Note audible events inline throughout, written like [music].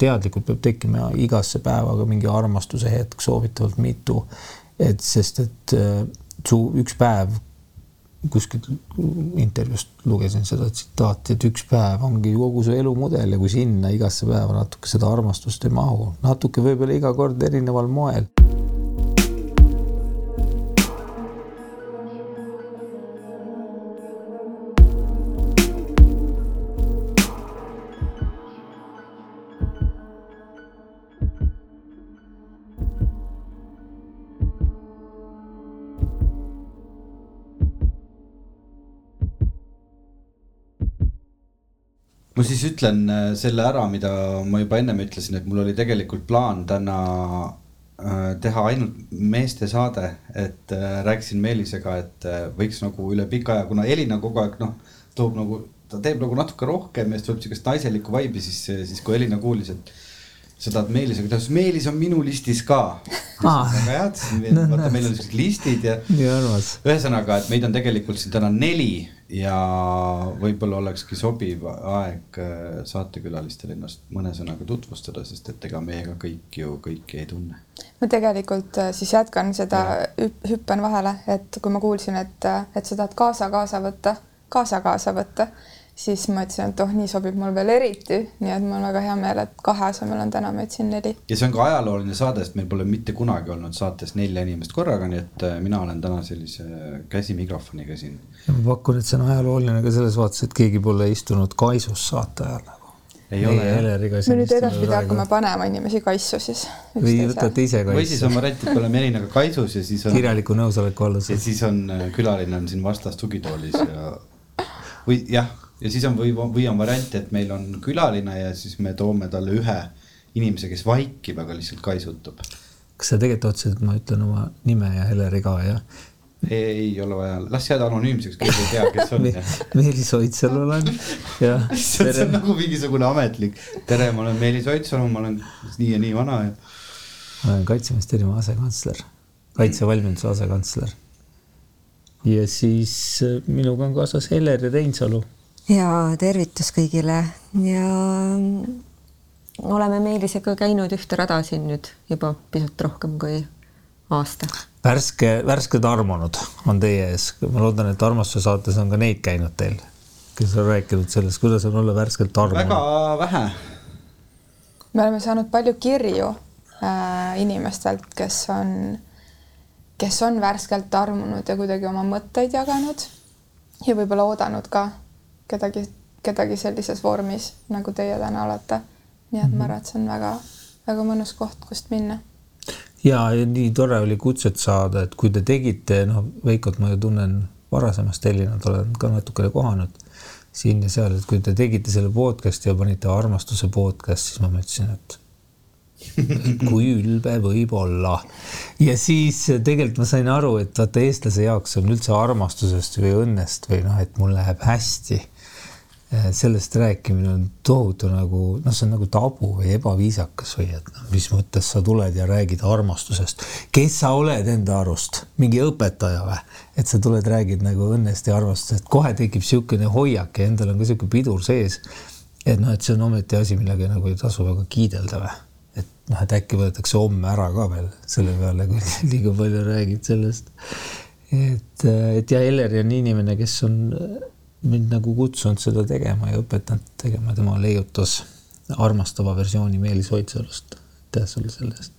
teadlikult peab tekkima igasse päevaga mingi armastuse hetk, soovitavalt mitu. et sest, et äh, su üks päev, kuskilt intervjuust lugesin seda tsitaati, et üks päev ongi kogu su elumudel ja kui sinna igasse päeva natuke seda armastust ei mahu, natuke võib-olla iga kord erineval moel ma siis ütlen äh, selle ära, mida ma juba ennem ütlesin, et mul oli tegelikult plaan täna äh, teha ainult meeste saade, et äh, rääkisin Meelisega, et võiks nagu üle pika aja, kuna Elina kogu aeg noh, toob nagu, ta teeb nagu natuke rohkem ja siis tuleb siukest naiselikku vibe'i, siis, siis kui Elina kuulis, et seda, et Meelisega ütles, Meelis on minu listis ka ah.. väga hea, vaata, meil on siuksed listid ja. nii armas. ühesõnaga, et meid on tegelikult siin täna neli ja võib-olla olekski sobiv aeg äh, saatekülalistel ennast mõne sõnaga tutvustada, sest et ega meiega kõik ju kõiki ei tunne. ma tegelikult äh, siis jätkan seda, hüppan vahele, et kui ma kuulsin, et, äh, et sa tahad kaasa kaasa võtta, kaasa kaasa võtta siis ma ütlesin, et oh, nii sobib mul veel eriti, nii et mul on väga hea meel, et kahe asemel on täna meid siin neli. ja see on ka ajalooline saade, sest meil pole mitte kunagi olnud saates nelja inimest korraga, nii et äh, mina olen täna sellise käsimikrofoniga siin. ma pakun, et see on ajalooline ka selles vaates, et keegi pole istunud kaisus saate ajal nagu. ei ole jah. me nüüd edaspidi hakkame panema inimesi kaisu siis. või võtate ise kaisu. või siis on variant, et me oleme Elinaga kaisus ja siis on. kirjaliku nõusoleku alla. ja siis on äh, külaline on siin vastas tugitoolis ja või jah ja siis on või, või on variant, et meil on külaline ja siis me toome talle ühe inimese, kes vaikib, aga lihtsalt kaisutab. kas sa tegelikult otseselt, ma ütlen oma nime ja Heleri ka, jah? ei ole vaja, las jääda anonüümseks, keegi ei tea, kes on [laughs] Meelis Oidsalu olen [laughs] ja. see on nagu mingisugune ametlik, tere, ma olen Meelis Oidsalu, ma olen nii ja nii vana ja. ma olen kaitseministeeriumi asekantsler, kaitsevalmiduse asekantsler. ja siis äh, minuga on kaasas Heleri Reinsalu ja tervitus kõigile ja mm, oleme Meelisega käinud ühte rada siin nüüd juba pisut rohkem kui aasta. värske, värsked armunud on teie ees, ma loodan, et armastuse saates on ka neid käinud teil, kes on rääkinud sellest, kuidas on olla värskelt armunud. väga vähe. me oleme saanud palju kirju äh, inimestelt, kes on, kes on värskelt armunud ja kuidagi oma mõtteid jaganud ja võib-olla oodanud ka kedagi, kedagi sellises vormis, nagu teie täna olete. nii et mm -hmm. ma mhm. arvan, et see on väga-väga mõnus koht, kust minna. ja, ja nii tore oli kutset saada, et kui te tegite, noh, Veikot ma ju tunnen varasemast Elinat olen ka natukene kohanud siin ja seal, et kui te tegite selle podcast'i ja panite armastuse podcast, siis ma mõtlesin, et [laughs] kui ülbe võib olla. ja siis tegelikult ma sain aru, et vaata eestlase jaoks on üldse armastusest või õnnest või noh, et mul läheb hästi Eh, sellest rääkimine on tohutu nagu noh, see on nagu tabu või ebaviisakas või et noh, mis mõttes sa tuled ja räägid armastusest. kes sa oled enda arust, mingi õpetaja või? et sa tuled, räägid nagu õnnest ja armastusest, kohe tekib niisugune hoiak ja endal on ka niisugune pidur sees. et noh, et see on ometi asi, millega nagu ei tasu väga kiidelda või? et noh, et äkki võetakse homme ära ka veel selle peale, kui [laughs] liiga palju räägid sellest. et, et ja Elleri on inimene, kes on mind nagu kutsunud seda tegema ja õpetanud tegema, tema leiutas armastava versiooni Meelis Oidsalust. aitäh sulle selle eest.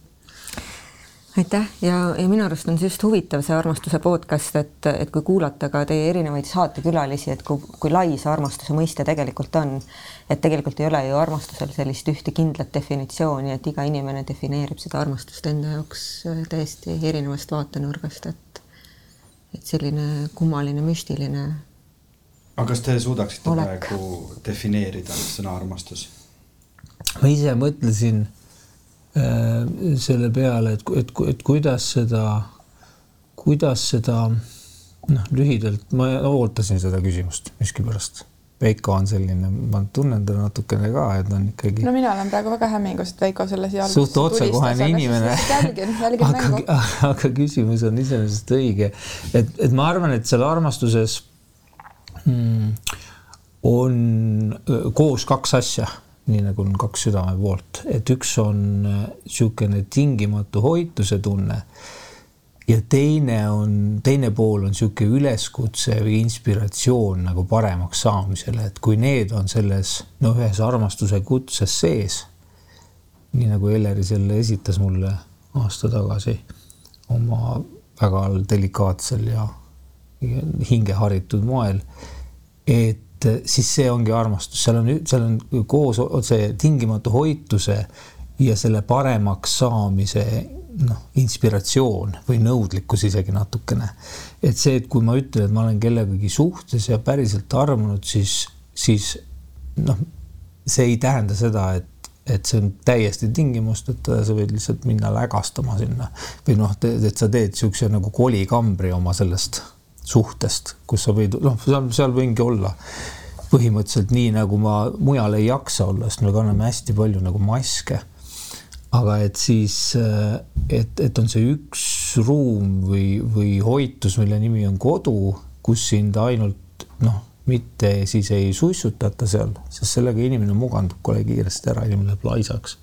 aitäh ja, ja minu arust on see just huvitav, see armastuse podcast, et, et kui kuulata ka teie erinevaid saatekülalisi, et kui, kui lai see armastuse mõiste tegelikult on. et tegelikult ei ole ju armastusel sellist ühte kindlat definitsiooni, et iga inimene defineerib seda armastust enda jaoks täiesti erinevast vaatenurgast, et et selline kummaline, müstiline aga kas te suudaksite Olek. praegu defineerida sõna armastus? ma ise mõtlesin äh, selle peale, et, et, et kuidas seda, kuidas seda noh, lühidalt ma ootasin seda küsimust miskipärast. Veiko on selline, ma tunnen teda natukene ka, et on ikkagi. no mina olen praegu väga hämmingus, et Veiko selle siia alguses. suht otsekohene inimene. [laughs] jälgin, jälgin mängu. [laughs] aga küsimus on iseenesest õige, et, et ma arvan, et seal armastuses. On koos kaks asja. nii nagu on kaks südame poolt, et üks on niisugune tingimatu hoituse tunne ja teine on, teine pool on niisugune üleskutse või inspiratsioon nagu paremaks saamisele, et kui need on selles no ühes armastuse kutses sees, nii nagu Elleri selle esitas mulle aasta tagasi oma väga delikaatsel ja hingeharitud moel. et siis see ongi armastus, seal on, seal on koos see tingimatu hoituse ja selle paremaks saamise noh, inspiratsioon või nõudlikkus isegi natukene. et see, et kui ma ütlen, et ma olen kellegagi suhtes ja päriselt armunud, siis, siis noh, see ei tähenda seda, et et see on täiesti tingimusteta ja sa võid lihtsalt minna lägastama sinna või noh, et sa teed niisuguse nagu kolikambri oma sellest suhtest, kus sa võid, noh, seal, seal võingi olla põhimõtteliselt nii, nagu ma mujal ei jaksa olla, sest me kanname hästi palju nagu maske. aga et siis, et, et on see üks ruum või, või hoitus, mille nimi on kodu, kus sind ainult noh mitte siis ei suissutata seal, sest sellega inimene mugandub kohe kiiresti ära, inimene läheb laisaks.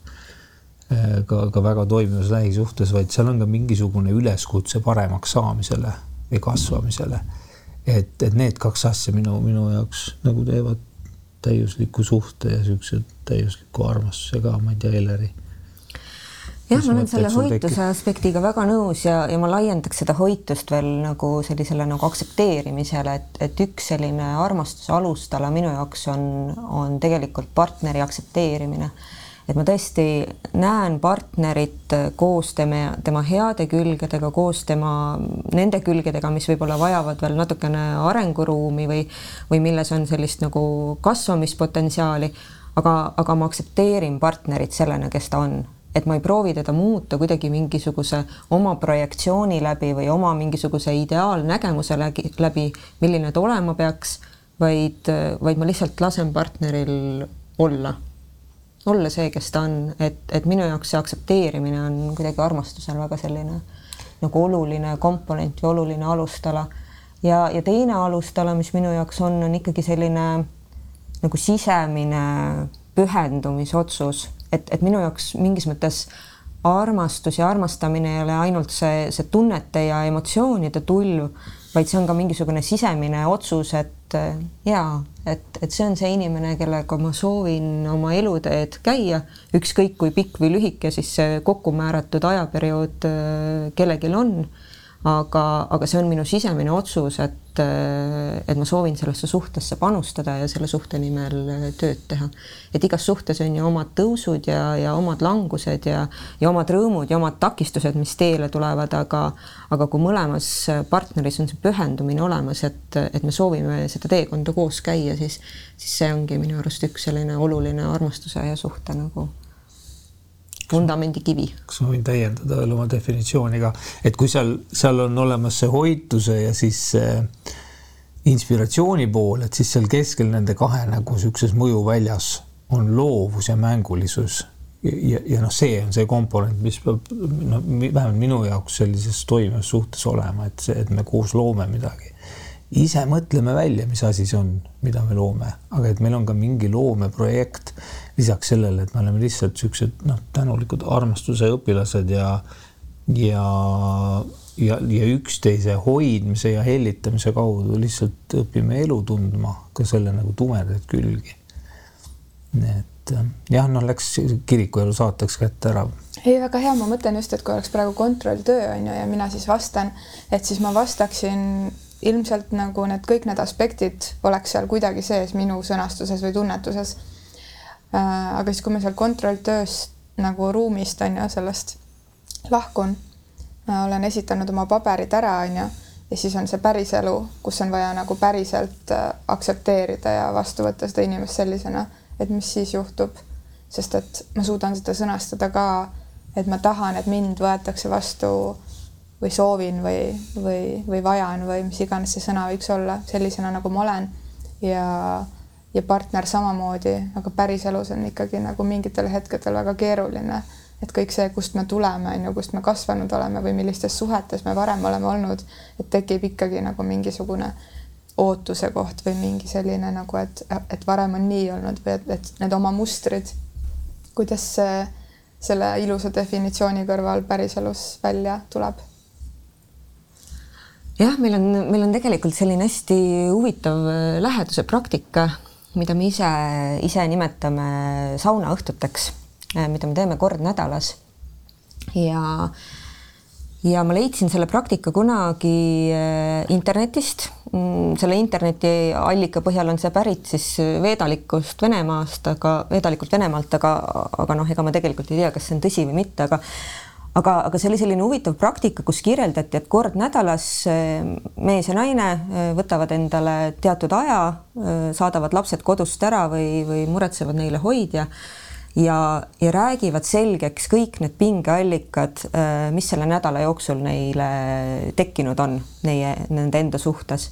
Äh, ka, ka väga toimivas lähisuhtes, vaid seal on ka mingisugune üleskutse paremaks saamisele või kasvamisele. et, et need kaks asja minu, minu jaoks nagu teevad täiusliku suhte ja siukse täiusliku armastuse ka, ma ei tea, Elleri jah, ma olen selle hoituse aspektiga väga nõus ja, ja ma laiendaks seda hoitust veel nagu sellisele nagu aktsepteerimisele, et, et üks selline armastuse alustala minu jaoks on, on tegelikult partneri aktsepteerimine. Et ma tõesti näen partnerit koos tema, tema heade külgedega, koos tema nende külgedega, mis võib-olla vajavad veel natukene arenguruumi või, või milles on sellist nagu kasvamispotentsiaali, aga, aga ma aktsepteerin partnerit sellena, kes ta on. Et ma ei proovi teda muuta kuidagi mingisuguse oma projektsiooni läbi või oma mingisuguse ideaalnägemuse läbi, milline ta olema peaks, vaid, vaid ma lihtsalt lasen partneril olla, olla see, kes ta on, et, et minu jaoks see aktsepteerimine on kuidagi armastusel väga selline nagu oluline komponent või oluline alustala. ja, ja teine alustala, mis minu jaoks on, on ikkagi selline nagu sisemine pühendumisotsus et, et minu jaoks mingis mõttes armastus ja armastamine ei ole ainult see, see tunnete ja emotsioonide tulv, vaid see on ka mingisugune sisemine otsus, et jaa, et, et see on see inimene, kellega ma soovin oma eluteed käia, ükskõik kui pikk või lühike siis see kokku määratud ajaperiood äh, kellelgi on aga, aga see on minu sisemine otsus, et, et ma soovin sellesse suhtesse panustada ja selle suhte nimel tööd teha. et igas suhtes on ju omad tõusud ja, ja omad langused ja, ja omad rõõmud ja omad takistused, mis teele tulevad, aga, aga kui mõlemas partneris on see pühendumine olemas, et, et me soovime seda teekonda koos käia, siis, siis see ongi minu arust üks selline oluline armastuse ja suhte nagu vundamendikivi. kas ma võin täiendada veel oma definitsiooni ka, et kui seal, seal on olemas see hoituse ja siis see inspiratsiooni pool, et siis seal keskel nende kahe nagu niisuguses mõjuväljas on loovus ja mängulisus. ja, ja noh, see on see komponent, mis peab noh, vähemalt minu jaoks sellises toimivas suhtes olema, et see, et me koos loome midagi ise mõtleme välja, mis asi see on, mida me loome, aga et meil on ka mingi loomeprojekt lisaks sellele, et me oleme lihtsalt siuksed noh, tänulikud armastuse õpilased ja ja, ja, ja üksteise hoidmise ja hellitamise kaudu lihtsalt õpime elu tundma, ka selle nagu tumedaid külgi. et jah, noh, läks kirikuelu saateks kätte ära. ei, väga hea, ma mõtlen just, et kui oleks praegu kontrolltöö on ju ja mina siis vastan, et siis ma vastaksin ilmselt nagu need kõik need aspektid oleks seal kuidagi sees minu sõnastuses või tunnetuses aga siis, kui ma seal kontrolltööst nagu ruumist on ju sellest lahkun, äh, olen esitanud oma paberid ära, on ju, ja siis on see päriselu, kus on vaja nagu päriselt äh, aktsepteerida ja vastu võtta seda inimest sellisena, et mis siis juhtub. sest et ma suudan seda sõnastada ka, et ma tahan, et mind võetakse vastu või soovin või, või, või vajan või mis iganes see sõna võiks olla sellisena, nagu ma olen ja ja partner samamoodi, aga päriselus on ikkagi nagu mingitel hetkedel väga keeruline, et kõik see, kust me tuleme, on ju, kust me kasvanud oleme või millistes suhetes me varem oleme olnud, et tekib ikkagi nagu mingisugune ootuse koht või mingi selline nagu, et, et varem on nii olnud või et, et need oma mustrid kuidas see selle ilusa definitsiooni kõrval päriselus välja tuleb? jah, meil on, meil on tegelikult selline hästi huvitav äh, läheduse praktika, mida me ise, ise nimetame saunaõhtuteks, äh, mida me teeme kord nädalas. ja ja ma leidsin selle praktika kunagi äh, internetist. Mm, selle internetiallika põhjal on see pärit siis veedalikust Venemaast, aga veedalikult Venemaalt, aga, aga noh, ega ma tegelikult ei tea, kas see on tõsi või mitte, aga aga, aga see oli selline huvitav praktika, kus kirjeldati, et kord nädalas äh, mees ja naine äh, võtavad endale teatud aja, saadavad lapsed kodust ära või, või muretsevad neile hoidja ja, ja räägivad selgeks kõik need pingeallikad, äh, mis selle nädala jooksul neile tekkinud on, neie, nende enda suhtes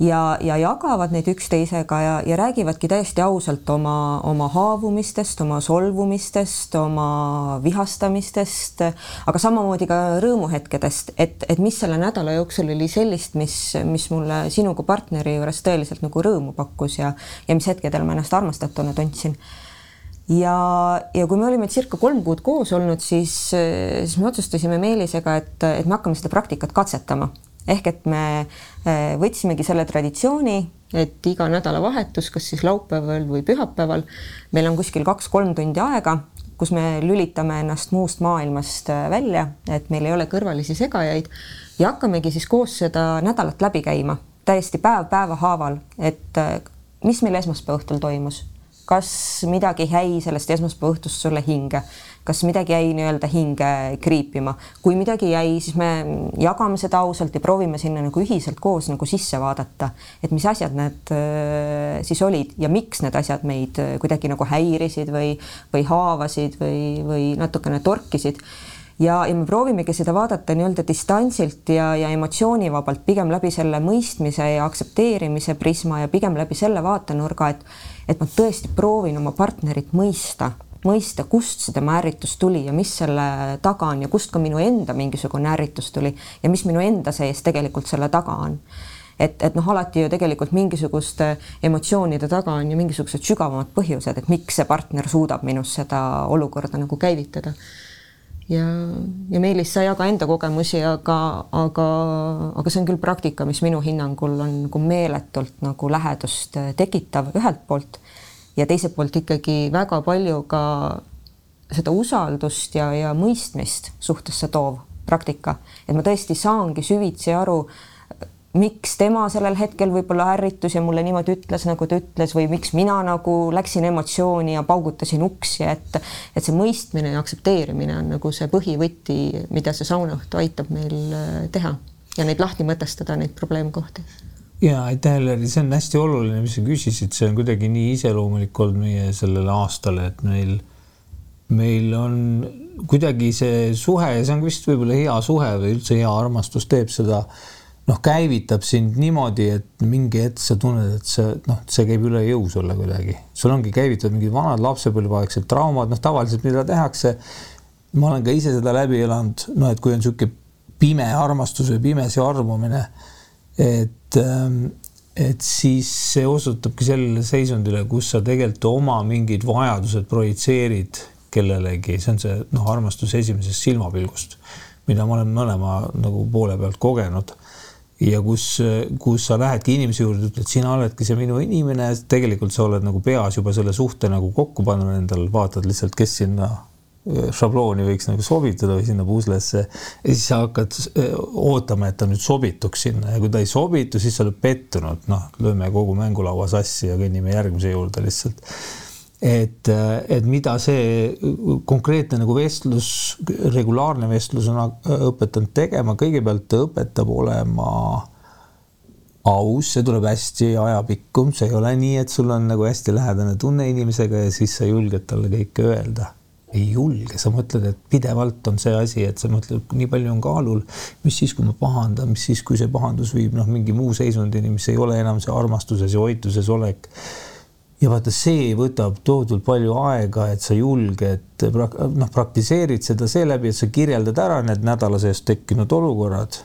ja, ja jagavad neid üksteisega ja, ja räägivadki täiesti ausalt oma, oma haavumistest, oma solvumistest, oma vihastamistest, aga samamoodi ka rõõmuhetkedest, et, et mis selle nädala jooksul oli sellist, mis, mis mulle sinu kui partneri juures tõeliselt nagu rõõmu pakkus ja, ja mis hetkedel ma ennast armastatuna tundsin ja, ja kui me olime circa kolm kuud koos olnud, siis, siis me otsustasime Meelisega, et, et me hakkame seda praktikat katsetama. ehk et me võtsimegi selle traditsiooni, et iga nädalavahetus, kas siis laupäeval või pühapäeval, meil on kuskil kaks-kolm tundi aega, kus me lülitame ennast muust maailmast eh, välja, et meil ei ole kõrvalisi segajaid ja hakkamegi siis koos seda nädalat läbi käima, täiesti päev päeva haaval, et eh, mis meil esmaspäeva õhtul toimus? Kas midagi jäi sellest esmaspäeva õhtust sulle hinge, kas midagi jäi nii-öelda hinge kriipima, kui midagi jäi, siis me jagame seda ausalt ja proovime sinna nagu ühiselt koos nagu sisse vaadata, et mis asjad need äh, siis olid ja miks need asjad meid äh, kuidagi nagu häirisid või, või haavasid või, või natukene torkisid. Ja, ja me proovimegi seda vaadata nii-öelda distantsilt ja, ja emotsioonivabalt, pigem läbi selle mõistmise ja aktsepteerimise prisma ja pigem läbi selle vaatenurga, et et ma tõesti proovin oma partnerit mõista, mõista, kust see tema ärritus tuli ja mis selle taga on ja kust ka minu enda mingisugune ärritus tuli ja mis minu enda sees tegelikult selle taga on. Et, et noh, alati ju tegelikult mingisuguste emotsioonide taga on ju mingisugused sügavamad põhjused, et miks see partner suudab minus seda olukorda nagu käivitada. Ja, ja Meelis, sa jaga enda kogemusi, aga, aga, aga see on küll praktika, mis minu hinnangul on nagu meeletult nagu lähedust äh, tekitav ühelt poolt ja teiselt poolt ikkagi väga palju ka seda usaldust ja, ja mõistmist suhtesse toov praktika, et ma tõesti saangi süvitsi aru miks tema sellel hetkel võib-olla ärritus ja mulle niimoodi ütles, nagu ta ütles, või miks mina nagu läksin emotsiooni ja paugutasin uksi, et et see mõistmine ja aktsepteerimine on nagu see põhivõti, mida see saunaõhtu aitab meil äh, teha ja neid lahti mõtestada, neid probleemkohti. Ja aitäh, Elleri, see on hästi oluline, mis sa küsisid, see on kuidagi nii iseloomulik olnud meie sellele aastale, et meil, meil on kuidagi see suhe ja see on vist võib-olla hea suhe või üldse hea armastus teeb seda noh, käivitab sind niimoodi, et mingi hetk sa tunned, et see noh, see käib üle jõu sulle kuidagi. sul ongi käivitatud mingid vanad lapsepõlveaegsed traumad, noh, tavaliselt mida tehakse. ma olen ka ise seda läbi elanud, noh, et kui on niisugune pime armastus või pimesi armumine, et ähm, et siis see osutabki sellele seisundile, kus sa tegelikult oma mingid vajadused projitseerid kellelegi, see on see noh, armastus esimesest silmapilgust, mida ma olen mõlema nagu poole pealt kogenud. Ja kus, kus sa lähedki inimese juurde, ütled, sina oledki see minu inimene, tegelikult sa oled nagu peas juba selle suhte nagu kokku pannud endal, vaatad lihtsalt, kes sinna šablooni võiks nagu sobitada või sinna puslesse ja siis sa hakkad äh, ootama, et ta nüüd sobituks sinna ja kui ta ei sobitu, siis sa oled pettunud, noh, lööme kogu mängulaua sassi ja kõnnime järgmise juurde lihtsalt. Et, et mida see konkreetne nagu vestlus, regulaarne vestlus on õpetanud tegema, kõigepealt ta õpetab olema aus, see tuleb hästi ajapikku, see ei ole nii, et sul on nagu hästi lähedane tunne inimesega ja siis sa julged talle kõike öelda. Ei julge, sa mõtled, et pidevalt on see asi, et sa mõtled, nii palju on kaalul, mis siis, kui ma pahandan, mis siis, kui see pahandus viib noh, mingi muu seisundini, mis ei ole enam see armastuses ja hoituses olek? Ja vaata, see võtab tohutult palju aega, et sa julged noh, praktiseerid seda seeläbi, et sa kirjeldad ära need nädala sees tekkinud olukorrad.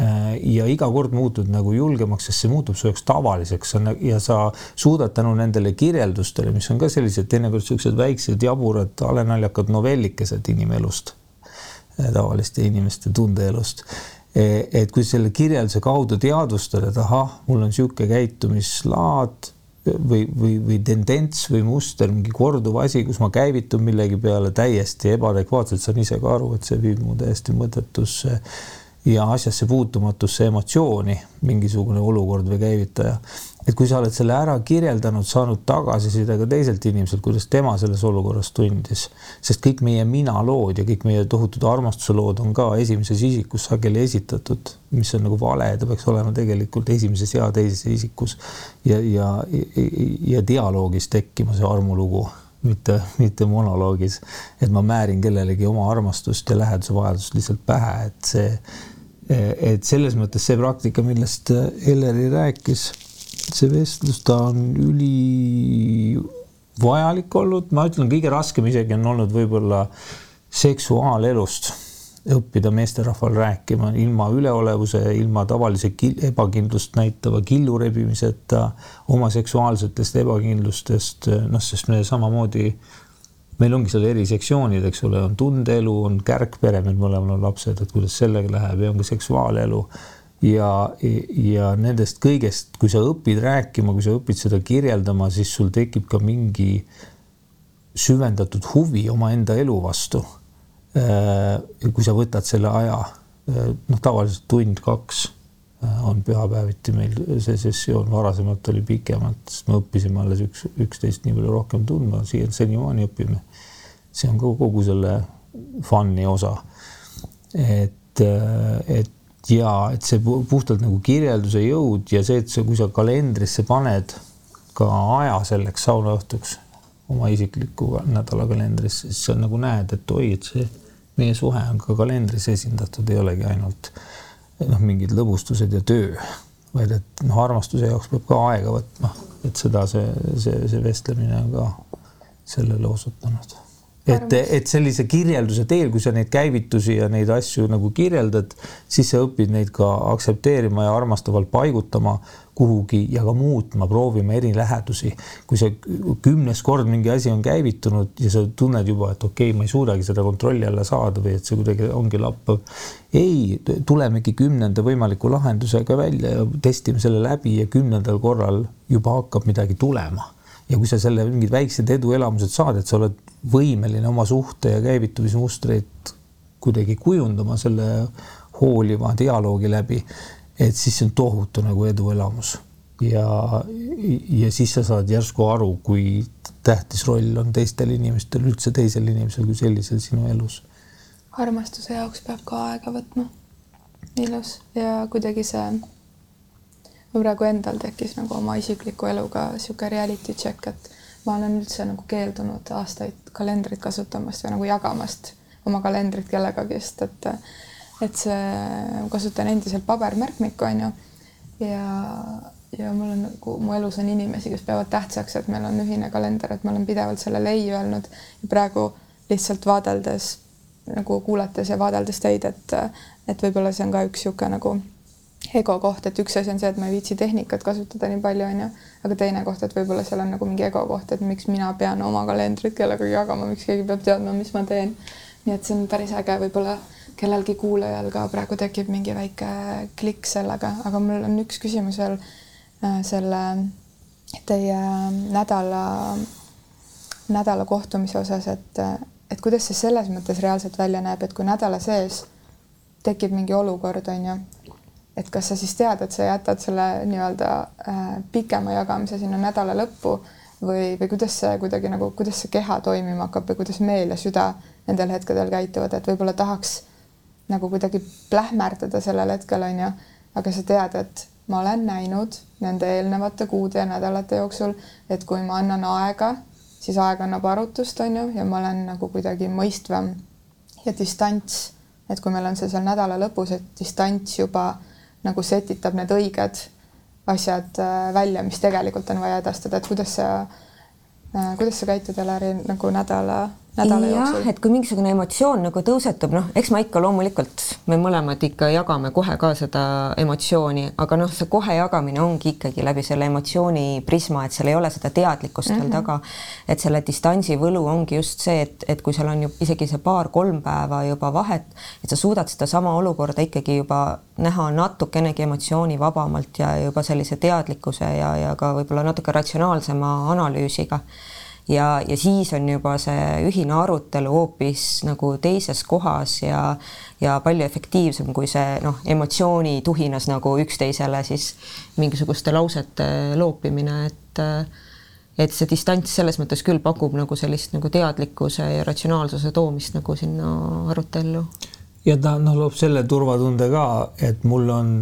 Äh, ja iga kord muutud nagu julgemaks, sest see muutub su jaoks tavaliseks. Ja sa suudad tänu nendele kirjeldustele, mis on ka sellised teinekord siuksed väiksed jaburad halenaljakad novellikesed inimelust, tavaliste inimeste tundeelust. Et kui selle kirjelduse kaudu teadvustada, et ahah, mul on niisugune käitumislaad või, või, või tendents või muster, mingi korduv asi, kus ma käivitun millegi peale täiesti ebaadekvaatselt, saan ise ka aru, et see viib mu täiesti mõttetusse ja asjasse puutumatusse emotsiooni, mingisugune olukord või käivitaja. Et kui sa oled selle ära kirjeldanud, saanud tagasiside ka teiselt inimeselt, kuidas tema selles olukorras tundis, sest kõik meie mina lood ja kõik meie tohutud armastuse lood on ka esimeses isikus sageli esitatud, mis on nagu vale, ta peaks olema tegelikult esimeses ja teises isikus ja, ja, ja, ja dialoogis tekkima see armulugu mitte, mitte monoloogis, et ma määrin kellelegi oma armastust ja läheduse vajadust lihtsalt pähe, et see, et selles mõttes see praktika, millest Elleri rääkis see vestlus, ta on ülivajalik olnud, ma ütlen, kõige raskem isegi on olnud võib-olla seksuaalelust õppida meesterahval rääkima ilma üleolevuse, ilma tavalise ebakindlust näitava killu rebimiseta, oma seksuaalsetest ebakindlustest, noh, sest me samamoodi, meil ongi seal erisektsioonid, eks ole, on tundeelu, on kärgpere, meil mõlemal on lapsed, et kuidas sellega läheb ja on ka seksuaalelu ja, ja nendest kõigest, kui sa õpid rääkima, kui sa õpid seda kirjeldama, siis sul tekib ka mingi süvendatud huvi omaenda elu vastu. Äh, kui sa võtad selle aja, äh, noh, tavaliselt tund-kaks äh, on pühapäeviti meil see sessioon, varasemalt oli pikemalt, sest me õppisime alles üks, üksteist nii palju rohkem tundma, siia senimaani õpime. See on ka kogu selle fun'i osa. et, et ja et see puhtalt nagu kirjelduse jõud ja see, et sa, kui sa kalendrisse paned ka aja selleks saunaõhtuks oma isikliku nädalakalendrisse, siis sa nagu näed, et oi, et see meie suhe on ka kalendris esindatud, ei olegi ainult noh, mingid lõbustused ja töö, vaid et noh, armastuse jaoks peab ka aega võtma, et seda see, see, see vestlemine on ka sellele osutanud et, et sellise kirjelduse teel, kui sa neid käivitusi ja neid asju nagu kirjeldad, siis sa õpid neid ka aktsepteerima ja armastavalt paigutama kuhugi ja ka muutma, proovima eri lähedusi. kui see kümnes kord mingi asi on käivitunud ja sa tunned juba, et okei okay,, ma ei suudagi seda kontrolli alla saada või et see kuidagi ongi lappav. ei, tulemegi kümnenda võimaliku lahendusega välja ja testime selle läbi ja kümnendal korral juba hakkab midagi tulema ja kui sa selle mingid väiksed eduelamused saad, et sa oled võimeline oma suhte ja käivitumismustreid kuidagi kujundama selle hooliva dialoogi läbi, et siis see on tohutu nagu eduelamus ja, ja siis sa saad järsku aru, kui tähtis roll on teistel inimestel, üldse teisel inimesel kui sellisel sinu elus. armastuse jaoks peab ka aega võtma. ilus ja kuidagi see mul praegu endal tekkis nagu oma isikliku eluga niisugune reality check, et ma olen üldse nagu keeldunud aastaid kalendrit kasutamast või nagu jagamast oma kalendrit kellegagi, sest et et see, kasutan endiselt pabermärkmikku, on ju, ja, ja mul on nagu, mu elus on inimesi, kes peavad tähtsaks, et meil on ühine kalender, et ma olen pidevalt sellele ei öelnud. Ja praegu lihtsalt vaadeldes nagu kuulates ja vaadeldes teid, et et võib-olla see on ka üks niisugune nagu ego koht, et üks asi on see, et ma ei viitsi tehnikat kasutada nii palju, onju, aga teine koht, et võib-olla seal on nagu mingi ego koht, et miks mina pean oma kalendrit kellegagi jagama, miks keegi peab teadma, mis ma teen. nii et see on päris äge, võib-olla kellelgi kuulajal ka praegu tekib mingi väike klikk sellega, aga mul on üks küsimus veel äh, selle teie nädala, nädala kohtumise osas, et, et kuidas see selles mõttes reaalselt välja näeb, et kui nädala sees tekib mingi olukord, onju et kas sa siis tead, et sa jätad selle nii-öelda äh, pikema jagamise sinna nädala lõppu või, või kuidas see kuidagi nagu, kuidas see keha toimima hakkab või kuidas meel ja süda nendel hetkedel käituvad, et võib-olla tahaks nagu kuidagi plähmerdada sellel hetkel onju, aga sa tead, et ma olen näinud nende eelnevate kuude ja nädalate jooksul, et kui ma annan aega, siis aeg annab arutust, onju, ja ma olen nagu kuidagi mõistvam ja distants, et kui meil on see seal nädala lõpus, et distants juba nagu setitab need õiged asjad äh, välja, mis tegelikult on vaja edastada, et kuidas sa, äh, kuidas sa käitud, Elari, nagu nädala nädala jah, jooksul? et kui mingisugune emotsioon nagu tõusetub, noh, eks ma ikka loomulikult, me mõlemad ikka jagame kohe ka seda emotsiooni, aga noh, see kohe jagamine ongi ikkagi läbi selle emotsiooni prisma, et seal ei ole seda teadlikkust mm -hmm. veel taga. et selle distantsi võlu ongi just see, et, et kui seal on ju isegi see paar-kolm päeva juba vahet, et sa suudad sedasama olukorda ikkagi juba näha natukenegi emotsioonivabamalt ja juba sellise teadlikkuse ja, ja ka võib-olla natuke ratsionaalsema analüüsiga ja, ja siis on juba see ühine arutelu hoopis nagu teises kohas ja, ja palju efektiivsem kui see noh, emotsioonituhinas nagu üksteisele siis mingisuguste lausete loopimine, et et see distants selles mõttes küll pakub nagu sellist nagu teadlikkuse ja ratsionaalsuse toomist nagu sinna arutellu. ja ta noh, loob selle turvatunde ka, et mul on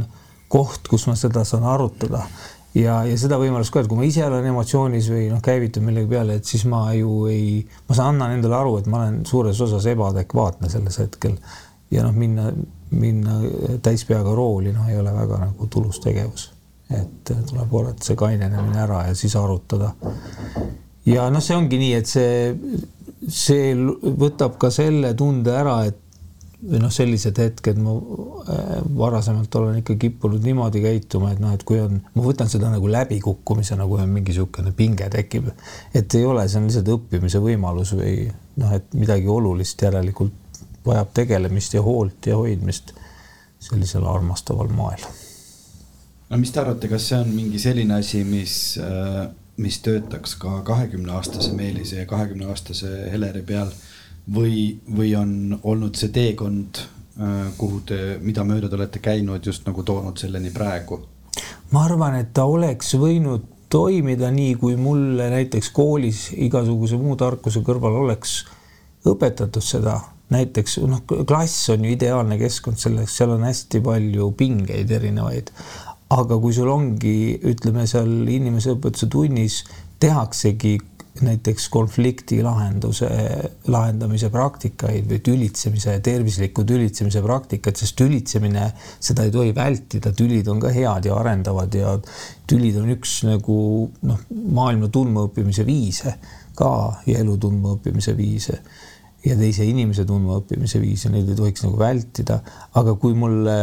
koht, kus ma seda saan arutada ja, ja seda võimalust ka, et kui ma ise olen emotsioonis või noh, käivitun millegi peale, et siis ma ju ei, ma saan, annan endale aru, et ma olen suures osas ebaadekvaatne selles hetkel ja noh, minna, minna täispeaga rooli, noh, ei ole väga nagu tulus tegevus. et tuleb oodata see kainenemine ära ja siis arutada. ja noh, see ongi nii, et see, see võtab ka selle tunde ära, et või noh, sellised hetked ma äh, varasemalt olen ikka kippunud niimoodi käituma, et noh, et kui on, ma võtan seda nagu läbikukkumisena, kui on mingi niisugune pinge tekib, et ei ole, see on lihtsalt õppimise võimalus või noh, et midagi olulist järelikult vajab tegelemist ja hoolt ja hoidmist sellisel armastaval moel. no mis te arvate, kas see on mingi selline asi, mis, äh, mis töötaks ka kahekümne aastase Meelise ja kahekümne aastase Heleri peal või, või on olnud see teekond, äh, kuhu te, mida mööda te olete käinud, just nagu toonud selleni praegu? ma arvan, et ta oleks võinud toimida nii, kui mulle näiteks koolis igasuguse muu tarkuse kõrval oleks õpetatud seda, näiteks noh, klass on ju ideaalne keskkond selleks, seal on hästi palju pingeid erinevaid. aga kui sul ongi, ütleme seal inimeseõpetuse tunnis tehaksegi näiteks konflikti lahenduse, lahendamise praktikaid või tülitsemise, tervisliku tülitsemise praktikat, sest tülitsemine, seda ei tohi vältida, tülid on ka head ja arendavad ja tülid on üks nagu noh, maailma tundmaõppimise viise ka ja elu tundmaõppimise viise ja teise inimese tundmaõppimise viise, neid ei tohiks nagu vältida, aga kui mulle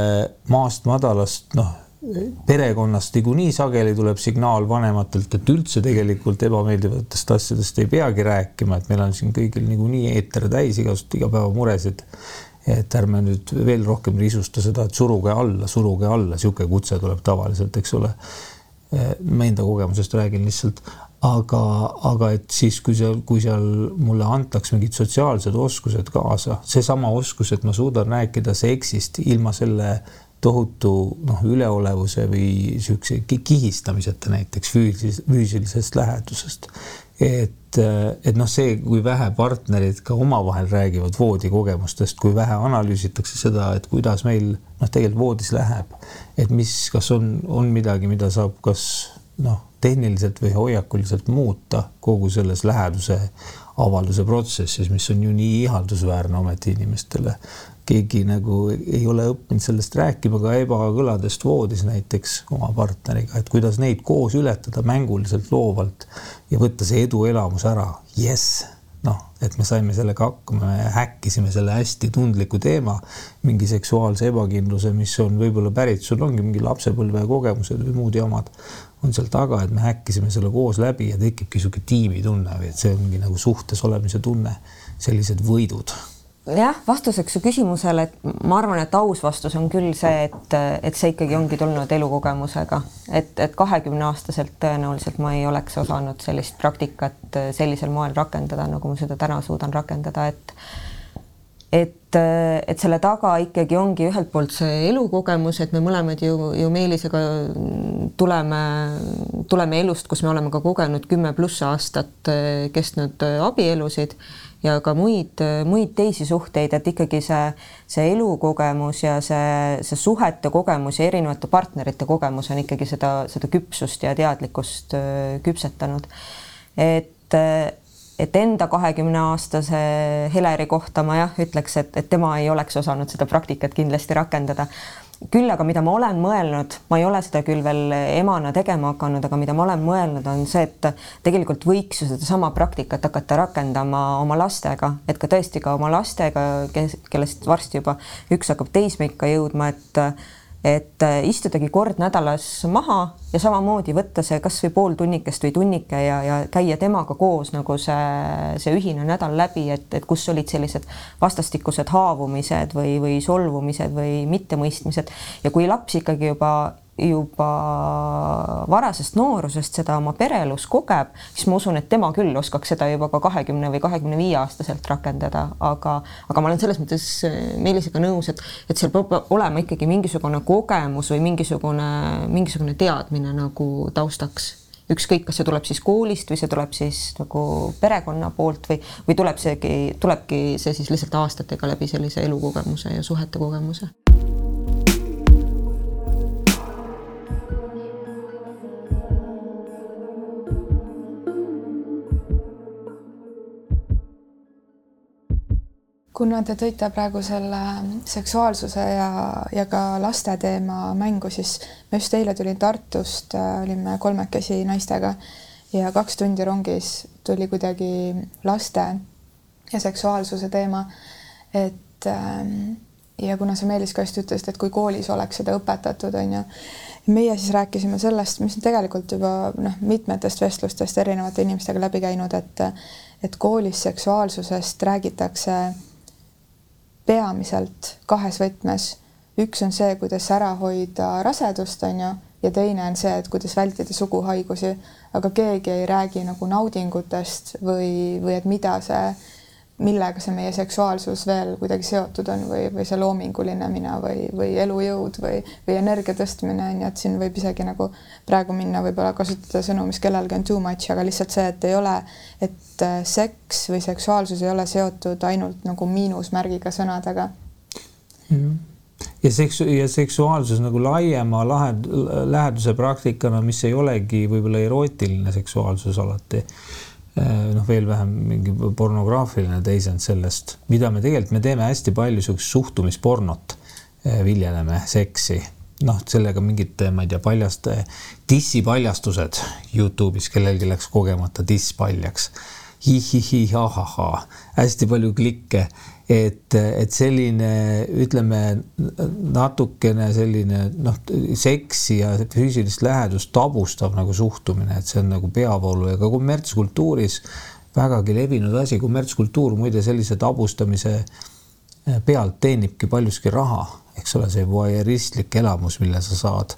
maast madalast noh perekonnast niikuinii sageli tuleb signaal vanematelt, et üldse tegelikult ebameeldivatest asjadest ei peagi rääkima, et meil on siin kõigil niikuinii eeter täis igasuguseid igapäevamuresid. et ärme nüüd veel rohkem risusta seda, et suruge alla, suruge alla, niisugune kutse tuleb tavaliselt, eks ole. ma enda kogemusest räägin lihtsalt, aga, aga et siis, kui seal, kui seal mulle antaks mingid sotsiaalsed oskused kaasa, seesama oskus, et ma suudan rääkida seksist ilma selle tohutu noh, üleolevuse või niisuguse kihistamiseta näiteks füüsilis, füüsilisest lähedusest. et, et noh, see, kui vähe partnerid ka omavahel räägivad voodikogemustest, kui vähe analüüsitakse seda, et kuidas meil noh, tegelikult voodis läheb, et mis, kas on, on midagi, mida saab kas noh, tehniliselt või hoiakuliselt muuta kogu selles läheduse avalduse protsessis, mis on ju nii ihaldusväärne ometi inimestele keegi nagu ei ole õppinud sellest rääkima ka ebakõladest voodis näiteks oma partneriga, et kuidas neid koos ületada mänguliselt, loovalt ja võtta see eduelamus ära. jess, noh, et me saime sellega hakkama, me häkkisime selle hästi tundliku teema, mingi seksuaalse ebakindluse, mis on võib-olla pärit, sul ongi mingi lapsepõlve kogemused või muud jamad on seal taga, et me häkkisime selle koos läbi ja tekibki niisugune tiimitunne või et see ongi nagu suhtes olemise tunne, sellised võidud jah, vastuseks su küsimusele, et ma arvan, et aus vastus on küll see, et, et see ikkagi ongi tulnud elukogemusega, et, et kahekümne aastaselt tõenäoliselt ma ei oleks osanud sellist praktikat sellisel moel rakendada, nagu ma seda täna suudan rakendada, et et, et selle taga ikkagi ongi ühelt poolt see elukogemus, et me mõlemad ju, ju Meelisega tuleme, tuleme elust, kus me oleme ka kogenud kümme pluss aastat kestnud abielusid ja ka muid, muid teisi suhteid, et ikkagi see, see elukogemus ja see, see suhete kogemus ja erinevate partnerite kogemus on ikkagi seda, seda küpsust ja teadlikkust äh, küpsetanud. et, et enda kahekümne aastase Heleri kohta ma jah, ütleks, et, et tema ei oleks osanud seda praktikat kindlasti rakendada küll aga mida ma olen mõelnud, ma ei ole seda küll veel emana tegema hakanud, aga mida ma olen mõelnud, on see, et tegelikult võiks ju sedasama praktikat hakata rakendama oma lastega, et ka tõesti ka oma lastega, kes, kellest varsti juba üks hakkab teismeikka jõudma, et et äh, istudagi kord nädalas maha ja samamoodi võtta see kasvõi pool tunnikest või tunnike ja, ja käia temaga koos nagu see, see ühine nädal läbi, et, et kus olid sellised vastastikused haavumised või, või solvumised või mittemõistmised. Ja kui laps ikkagi juba juba varasest noorusest seda oma pereelus kogeb, siis ma usun, et tema küll oskaks seda juba ka kahekümne või kahekümne viie aastaselt rakendada, aga, aga ma olen selles mõttes eh, Meelisega nõus, et, et seal peab olema ikkagi mingisugune kogemus või mingisugune, mingisugune teadmine nagu taustaks. Ükskõik, kas see tuleb siis koolist või see tuleb siis nagu perekonna poolt või, või tuleb seegi, tulebki see siis lihtsalt aastatega läbi sellise elukogemuse ja suhete kogemuse kuna te tõite praegu selle seksuaalsuse ja, ja ka laste teema mängu, siis ma just eile tulin Tartust, äh, olime kolmekesi naistega ja kaks tundi rongis tuli kuidagi laste ja seksuaalsuse teema. et ähm, ja kuna sa Meelis ka just ütlesid, et kui koolis oleks seda õpetatud, on ju, meie siis rääkisime sellest, mis on tegelikult juba noh, mitmetest vestlustest erinevate inimestega läbi käinud, et et koolis seksuaalsusest räägitakse peamiselt kahes võtmes. üks on see, kuidas ära hoida rasedust, on ju, ja teine on see, et kuidas vältida suguhaigusi, aga keegi ei räägi nagu naudingutest või, või et mida see, millega see meie seksuaalsus veel kuidagi seotud on või, või see loominguline mina või, või elujõud või, või energia tõstmine on ju, et siin võib isegi nagu praegu minna, võib-olla kasutada sõnu, mis kellelgi on too much, aga lihtsalt see, et ei ole, et äh, seks või seksuaalsus ei ole seotud ainult nagu miinusmärgiga sõnadega. ja seksu- ja seksuaalsus nagu laiema lahend-, läheduse praktikana, mis ei olegi võib-olla erootiline seksuaalsus alati noh, veel vähem mingi pornograafiline teisend sellest, mida me tegelikult, me teeme hästi palju niisugust suhtumispornot, äh, viljeleme seksi. Noh, sellega mingid, ma ei tea, paljast, dissipaljastused Youtube'is, kellelgi läks kogemata diss paljaks hihihi, ahahaa, hästi palju klikke, et, et selline, ütleme natukene selline noh, seksi ja füüsilist lähedust tabustav nagu suhtumine, et see on nagu peavoolu. Ja ka kommertskultuuris vägagi levinud asi, kommertskultuur muide sellise tabustamise eh, pealt teenibki paljuski raha, eks ole, see voyeuristlik elamus, mille sa saad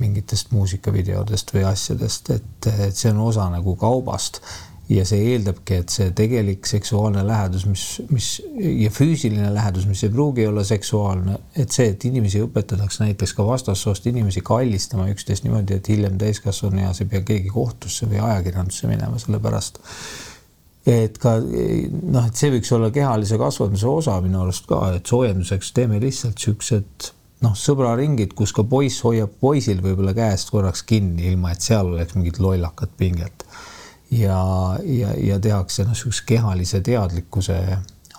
mingitest muusikavideodest või asjadest, et, et see on osa nagu kaubast ja see eeldabki, et see tegelik seksuaalne lähedus, mis, mis ja füüsiline lähedus, mis ei pruugi olla seksuaalne, et see, et inimesi õpetatakse näiteks ka vastassoost inimesi kallistama üksteist niimoodi, et hiljem täiskasvanueas ei pea keegi kohtusse või ajakirjandusse minema, sellepärast. Et ka noh, et see võiks olla kehalise kasvatuse osa minu arust ka, et soojenduseks teeme lihtsalt siuksed noh, sõbraringid, kus ka poiss hoiab poisil võib-olla käest korraks kinni, ilma et seal oleks mingit lollakat pinget ja, ja, ja tehakse noh, niisuguse kehalise teadlikkuse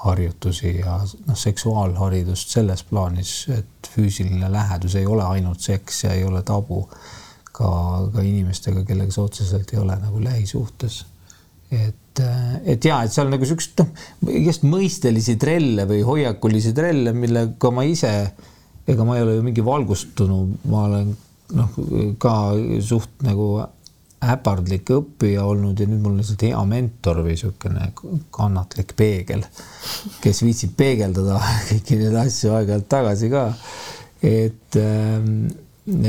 harjutusi ja noh, seksuaalharidust selles plaanis, et füüsiline lähedus ei ole ainult seks ja ei ole tabu ka, ka inimestega, kellega sa otseselt ei ole nagu lähisuhtes. et, et ja, et seal nagu siukest noh, igast mõistelisi trelle või hoiakulisi trelle, millega ma ise, ega ma ei ole ju mingi valgustunu, ma olen noh, ka suht nagu äpardlik õppija olnud ja nüüd mul on lihtsalt hea mentor või niisugune kannatlik peegel, kes viitsib peegeldada [laughs] kõiki neid asju aeg-ajalt tagasi ka. et, ähm,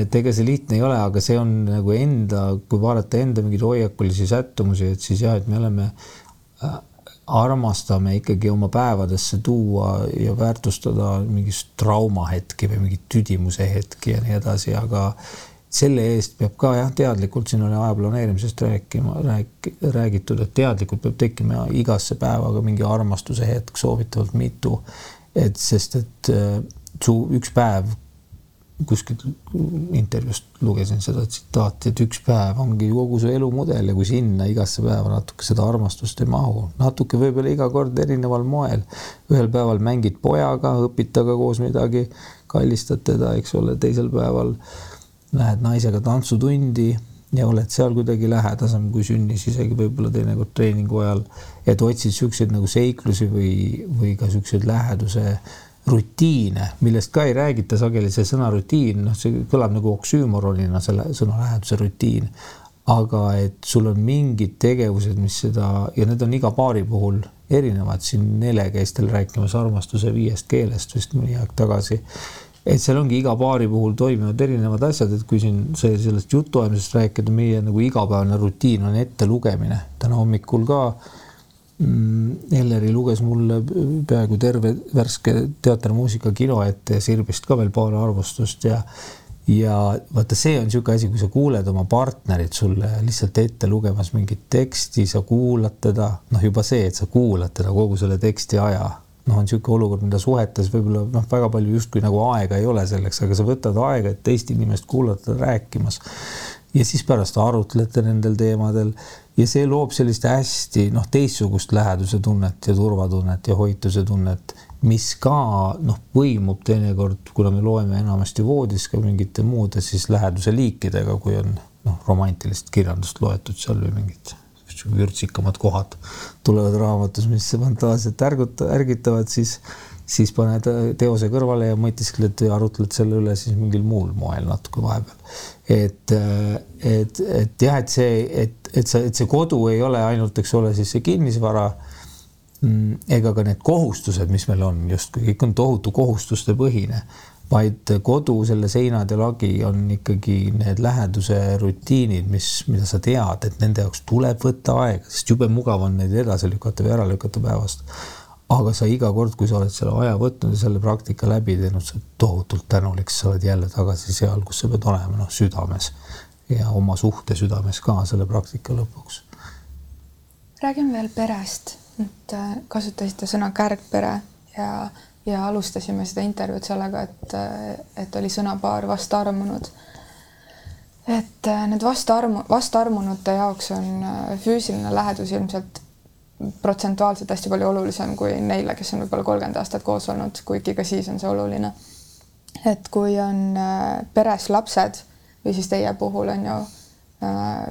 et ega see lihtne ei ole, aga see on nagu enda, kui vaadata enda mingeid hoiakulisi sättumusi, et siis jah, et me oleme äh, armastame ikkagi oma päevadesse tuua ja väärtustada mingit traumahetki või mingit tüdimuse hetki ja nii edasi, aga selle eest peab ka jah, teadlikult, siin oli aja planeerimisest rääkima, rääk-, räägitud, et teadlikult peab tekkima igasse päevaga mingi armastuse hetk, soovitavalt mitu. et sest, et äh, su üks päev, kuskilt intervjuust lugesin seda tsitaati, et üks päev ongi kogu su elumudel ja kui sinna igasse päeva natuke seda armastust ei mahu, natuke võib-olla iga kord erineval moel. ühel päeval mängid pojaga, õpid temaga koos midagi kallistad teda, eks ole, teisel päeval lähed naisega tantsutundi ja oled seal kuidagi lähedasem kui sünnis, isegi võib-olla teinekord treeningu ajal, et otsid siukseid nagu seiklusi või, või ka siukseid läheduse rutiine, millest ka ei räägita sageli, see sõna rutiin, noh, see kõlab nagu oksüümoronina, selle sõna läheduse rutiin. aga et sul on mingid tegevused, mis seda ja need on iga paari puhul erinevad, siin Nele käis teil rääkimas armastuse viiest keelest vist mõni aeg tagasi et seal ongi iga paari puhul toimivad erinevad asjad, et kui siin see sellest jutuajamisest rääkida, meie nagu igapäevane rutiin on ettelugemine. täna hommikul ka mm, Elleri luges mulle peaaegu terve värske teatermuusika kino ette ja Sirbist ka veel paar arvustust ja ja vaata, see on niisugune asi, kui sa kuuled oma partnerit sulle lihtsalt ette lugemas mingit teksti, sa kuulad teda, noh, juba see, et sa kuulad teda kogu selle teksti aja noh, on niisugune olukord, mida suhetes võib-olla noh, väga palju justkui nagu aega ei ole selleks, aga sa võtad aega, et teist inimest kuulata rääkimas. ja siis pärast arutlete nendel teemadel ja see loob sellist hästi noh, teistsugust läheduse tunnet ja turvatunnet ja hoituse tunnet, mis ka noh, põimub teinekord, kuna me loeme enamasti voodis ka mingite muude siis läheduse liikidega, kui on noh, romantilist kirjandust loetud seal või mingit vürtsikamad kohad tulevad raamatus, mis fantaasiat ärguta, ärgitavad, siis, siis paned teose kõrvale ja mõtiskled ja arutled selle üle siis mingil muul moel natuke vahepeal. et, et, et jah, et see, et, et sa, et see kodu ei ole ainult, eks ole, siis see kinnisvara mm, ega ka need kohustused, mis meil on justkui, kõik on tohutu kohustuste põhine vaid kodu, selle seinad ja lagi on ikkagi need läheduse rutiinid, mis, mida sa tead, et nende jaoks tuleb võtta aega, sest jube mugav on neid edasi lükata või ära lükata päevast. aga sa iga kord, kui sa oled selle aja võtnud ja selle praktika läbi teinud, sa oled tohutult tänulik, sa oled jälle tagasi seal, kus sa pead olema, noh, südames ja oma suhte südames ka selle praktika lõpuks. räägime veel perest, et äh, kasutasite sõna kärgpere ja ja alustasime seda intervjuud sellega, et, et oli sõnapaar vastaarmunud. et äh, need vastaarmu, vastaarmunute jaoks on äh, füüsiline lähedus ilmselt protsentuaalselt hästi palju olulisem kui neile, kes on võib-olla kolmkümmend aastat koos olnud, kuigi ka siis on see oluline. et kui on äh, peres lapsed või siis teie puhul on ju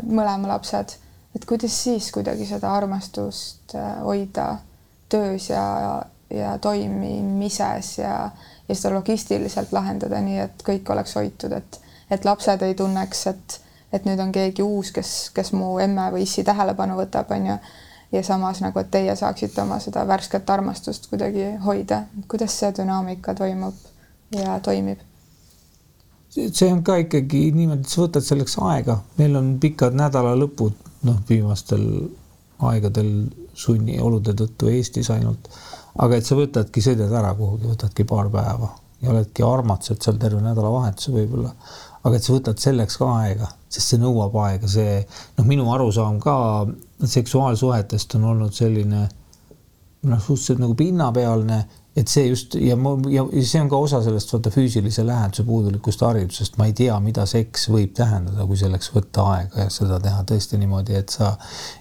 mõlema lapsed, et kuidas siis kuidagi seda armastust hoida töös ja ja toimimises ja, ja seda logistiliselt lahendada nii, et kõik oleks hoitud, et, et lapsed ei tunneks, et, et nüüd on keegi uus, kes, kes mu emme või issi tähelepanu võtab, on ju. ja samas nagu, et teie saaksite oma seda värsket armastust kuidagi hoida. kuidas see dünaamika toimub ja toimib? see on ka ikkagi niimoodi, et sa võtad selleks aega, meil on pikad nädalalõpud, noh, viimastel aegadel sunniolude tõttu Eestis ainult aga et sa võtadki, sõidad ära kuhugi, võtadki paar päeva ja oledki armatused seal terve nädalavahetuse võib-olla. aga et sa võtad selleks ka aega, sest see nõuab aega, see noh, minu arusaam ka seksuaalsuhetest on olnud selline noh, suhteliselt nagu pinnapealne et see just ja ja see on ka osa sellest vaata füüsilise läheduse puudulikust haridusest, ma ei tea, mida seks võib tähendada, kui selleks võtta aega ja seda teha tõesti niimoodi, et sa,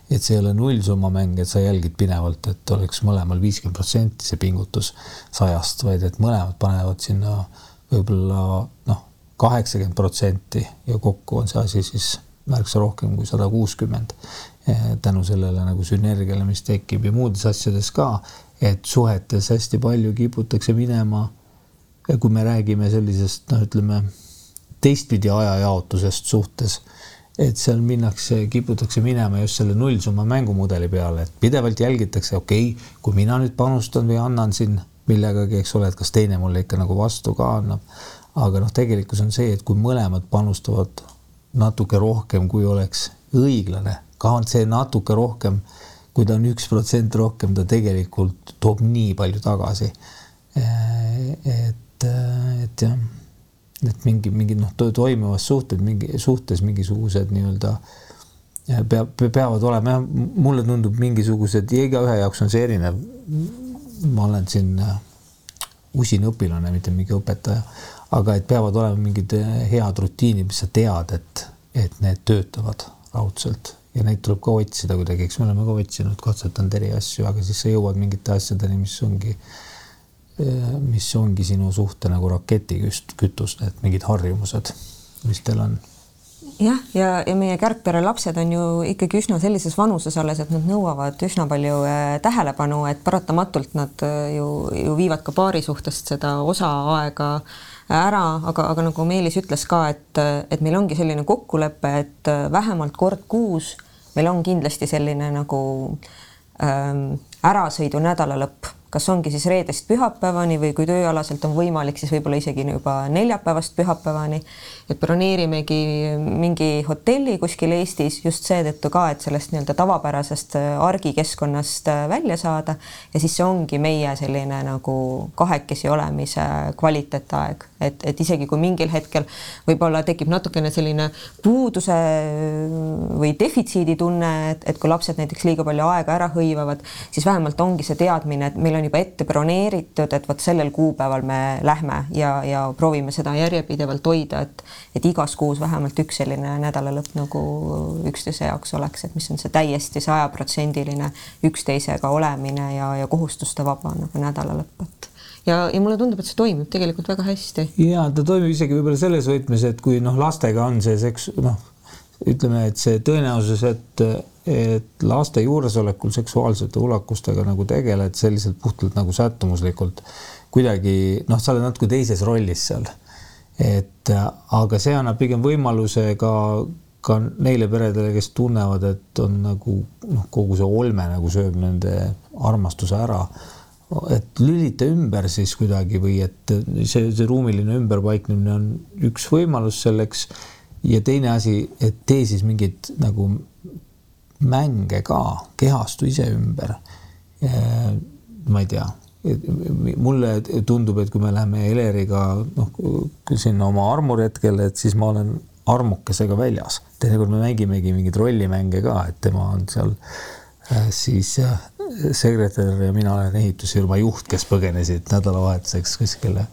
et see ei ole nullsumma mäng, et sa jälgid pinevalt, et oleks mõlemal viiskümmend protsenti see pingutus sajast, vaid et mõlemad panevad sinna võib-olla noh, kaheksakümmend protsenti ja kokku on see asi siis märksa rohkem kui sada kuuskümmend tänu sellele nagu sünergiale, mis tekib ja muudes asjades ka et suhetes hästi palju kiputakse minema, kui me räägime sellisest noh, ütleme teistpidi ajajaotusest suhtes, et seal minnakse, kiputakse minema just selle nullsumma mängumudeli peale, et pidevalt jälgitakse, okei okay,, kui mina nüüd panustan või annan siin millegagi, eks ole, et kas teine mulle ikka nagu vastu ka annab. aga noh, tegelikkus on see, et kui mõlemad panustavad natuke rohkem, kui oleks õiglane, ka on see natuke rohkem kui ta on üks protsent rohkem, ta tegelikult toob nii palju tagasi. et, et jah, et mingi, mingi noh, toimuvad suhted mingi suhtes mingisugused nii-öelda peab, peavad olema jah, mulle tundub mingisugused ja igaühe jaoks on see erinev. ma olen siin äh, usin õpilane, mitte mingi õpetaja, aga et peavad olema mingid äh, head rutiinid, mis sa tead, et, et need töötavad raudselt ja neid tuleb ka otsida kuidagi, eks me oleme ka otsinud, katsetanud eri asju, aga siis sa jõuad mingite asjadeni, mis ongi mis ongi sinu suhte nagu raketikütus, need mingid harjumused, mis teil on? jah, ja, ja, ja meie kärgpere lapsed on ju ikkagi üsna sellises vanuses alles, et nad nõuavad üsna palju äh, tähelepanu, et paratamatult nad äh, ju, ju viivad ka paari suhtest seda osa aega ära, aga, aga nagu Meelis ütles ka, et, et meil ongi selline kokkulepe, et vähemalt kord kuus meil on kindlasti selline nagu ähm, ärasõidu nädalalõpp kas ongi siis reedest pühapäevani või kui tööalaselt on võimalik, siis võib-olla isegi juba neljapäevast pühapäevani. et broneerimegi mingi hotelli kuskil Eestis just seetõttu ka, et sellest nii-öelda tavapärasest äh, argikeskkonnast äh, välja saada ja siis see ongi meie selline nagu kahekesi olemise kvaliteetaeg, et, et isegi kui mingil hetkel võib-olla tekib natukene selline puuduse äh, või defitsiidi tunne, et, et kui lapsed näiteks liiga palju aega ära hõivavad, siis vähemalt ongi see teadmine, et meil on on juba ette broneeritud, et vot sellel kuupäeval me lähme ja, ja proovime seda järjepidevalt hoida, et et igas kuus vähemalt üks selline nädalalõpp nagu üksteise jaoks oleks, et mis on see täiesti sajaprotsendiline üksteisega olemine ja, ja kohustustevaba nagu nädalalõpp, et ja, ja mulle tundub, et see toimib tegelikult väga hästi. ja ta toimib isegi võib-olla selles võtmes, et kui noh, lastega on see seks-, noh, ütleme, et see tõenäosus, et et laste juuresolekul seksuaalsete ulakustega nagu tegeled selliselt puhtalt nagu sättumuslikult kuidagi noh, sa oled natuke teises rollis seal. et aga see annab pigem võimaluse ka, ka neile peredele, kes tunnevad, et on nagu noh, kogu see olme nagu sööb nende armastuse ära. et lülita ümber siis kuidagi või et see, see ruumiline ümberpaiknemine on üks võimalus selleks. ja teine asi, et tee siis mingit nagu mänge ka, kehastu ise ümber. ma ei tea, mulle tundub, et kui me läheme Eleriga noh, sinna oma armuretkele, et siis ma olen armukesega väljas. teinekord me mängimegi mingeid rollimänge ka, et tema on seal äh, siis äh, sekretär ja mina olen ehitusfirma juht, kes põgenesid nädalavahetuseks kuskile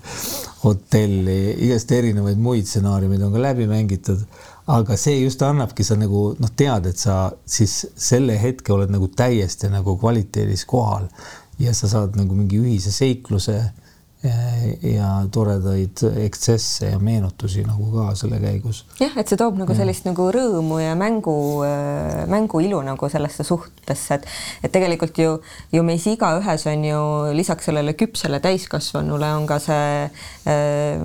hotelli, igast erinevaid muid stsenaariumeid on ka läbi mängitud aga see just annabki, sa nagu noh, tead, et sa siis selle hetke oled nagu täiesti nagu kvaliteedis kohal. Ja sa saad nagu mingi ühise seikluse ja toredaid ekstsesse ja meenutusi nagu ka selle käigus. jah, et see toob nagu sellist ja. nagu rõõmu ja mängu, äh, mänguilu nagu sellesse suhtesse, et et tegelikult ju, ju meis igaühes on ju lisaks sellele küpsele täiskasvanule on ka see äh,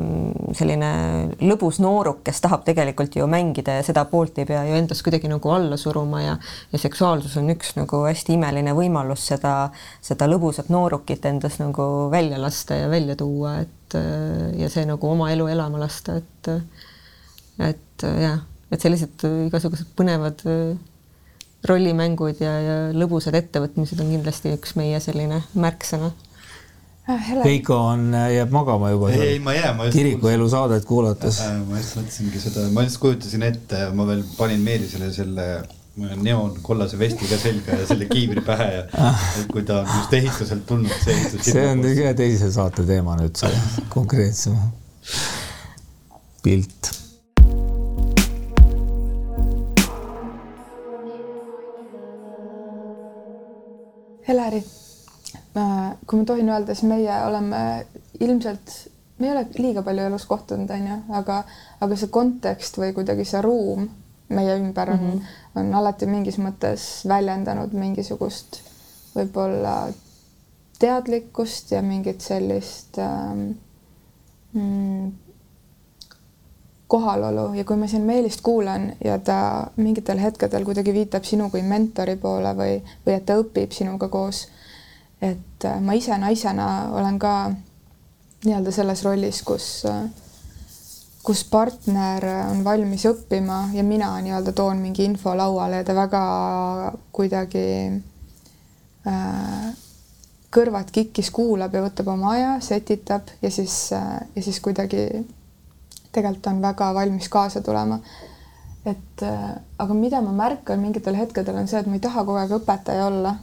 selline lõbus nooruk, kes tahab tegelikult ju mängida ja seda poolt ei pea ju endas kuidagi nagu alla suruma ja ja seksuaalsus on üks nagu hästi imeline võimalus seda, seda lõbusat noorukit endas nagu välja lasta ja välja välja tuua, et äh, ja see nagu oma elu elama lasta, et et äh, jah, et sellised igasugused põnevad äh, rollimängud ja, ja lõbusad ettevõtmised on kindlasti üks meie selline märksõna. Veiko on, jääb magama juba. ei, ei, ma ei jää. kirikuelu saadet kuulates. ma just mõtlesingi seda, ma just kujutasin ette, ma veel panin Meelisele selle neoon kollase vesti ka selga ja selle kiivri pähe ja ah. kui ta on just ehituselt tulnud, see ehitus. see on ühe teise saate teema nüüd, see konkreetsem pilt. Heleri, kui ma tohin öelda, siis meie oleme ilmselt, me ei ole liiga palju elus kohtunud, onju, aga, aga see kontekst või kuidagi see ruum meie ümber on mm, -hmm. on alati mingis mõttes väljendanud mingisugust võib-olla teadlikkust ja mingit sellist ähm, mm, kohalolu ja kui ma siin Meelist kuulan ja ta mingitel hetkedel kuidagi viitab sinu kui mentori poole või, või et ta õpib sinuga koos. et äh, ma ise naisena olen ka nii-öelda selles rollis, kus äh, kus partner on valmis õppima ja mina nii-öelda toon mingi info lauale ja ta väga kuidagi äh, kõrvad kikkis kuulab ja võtab oma aja, setitab ja siis äh,, ja siis kuidagi tegelikult on väga valmis kaasa tulema. et äh, aga mida ma märkan mingitel hetkedel on see, et ma ei taha kogu aeg õpetaja olla.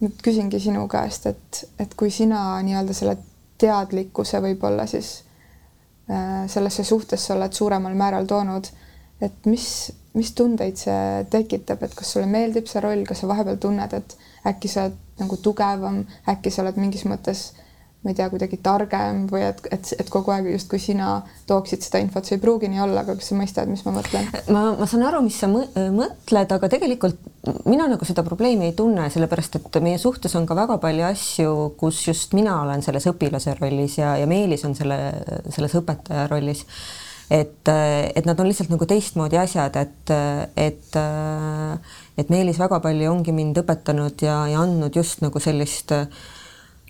nüüd küsingi sinu käest, et, et kui sina nii-öelda selle teadlikkuse võib-olla siis sellesse suhtesse oled suuremal määral toonud, et mis, mis tundeid see tekitab, et kas sulle meeldib see roll, kas sa vahepeal tunned, et äkki sa oled nagu tugevam, äkki sa oled mingis mõttes ma ei tea, kuidagi targem või et, et, et kogu aeg justkui sina tooksid seda infot, see ei pruugi nii olla, aga kas sa mõistad, mis ma mõtlen? ma, ma saan aru, mis sa mõtled, aga tegelikult mina nagu seda probleemi ei tunne, sellepärast et meie suhtes on ka väga palju asju, kus just mina olen selles õpilase rollis ja, ja Meelis on selle, selles õpetaja rollis. et, et nad on lihtsalt nagu teistmoodi asjad, et, et, et Meelis väga palju ongi mind õpetanud ja, ja andnud just nagu sellist äh,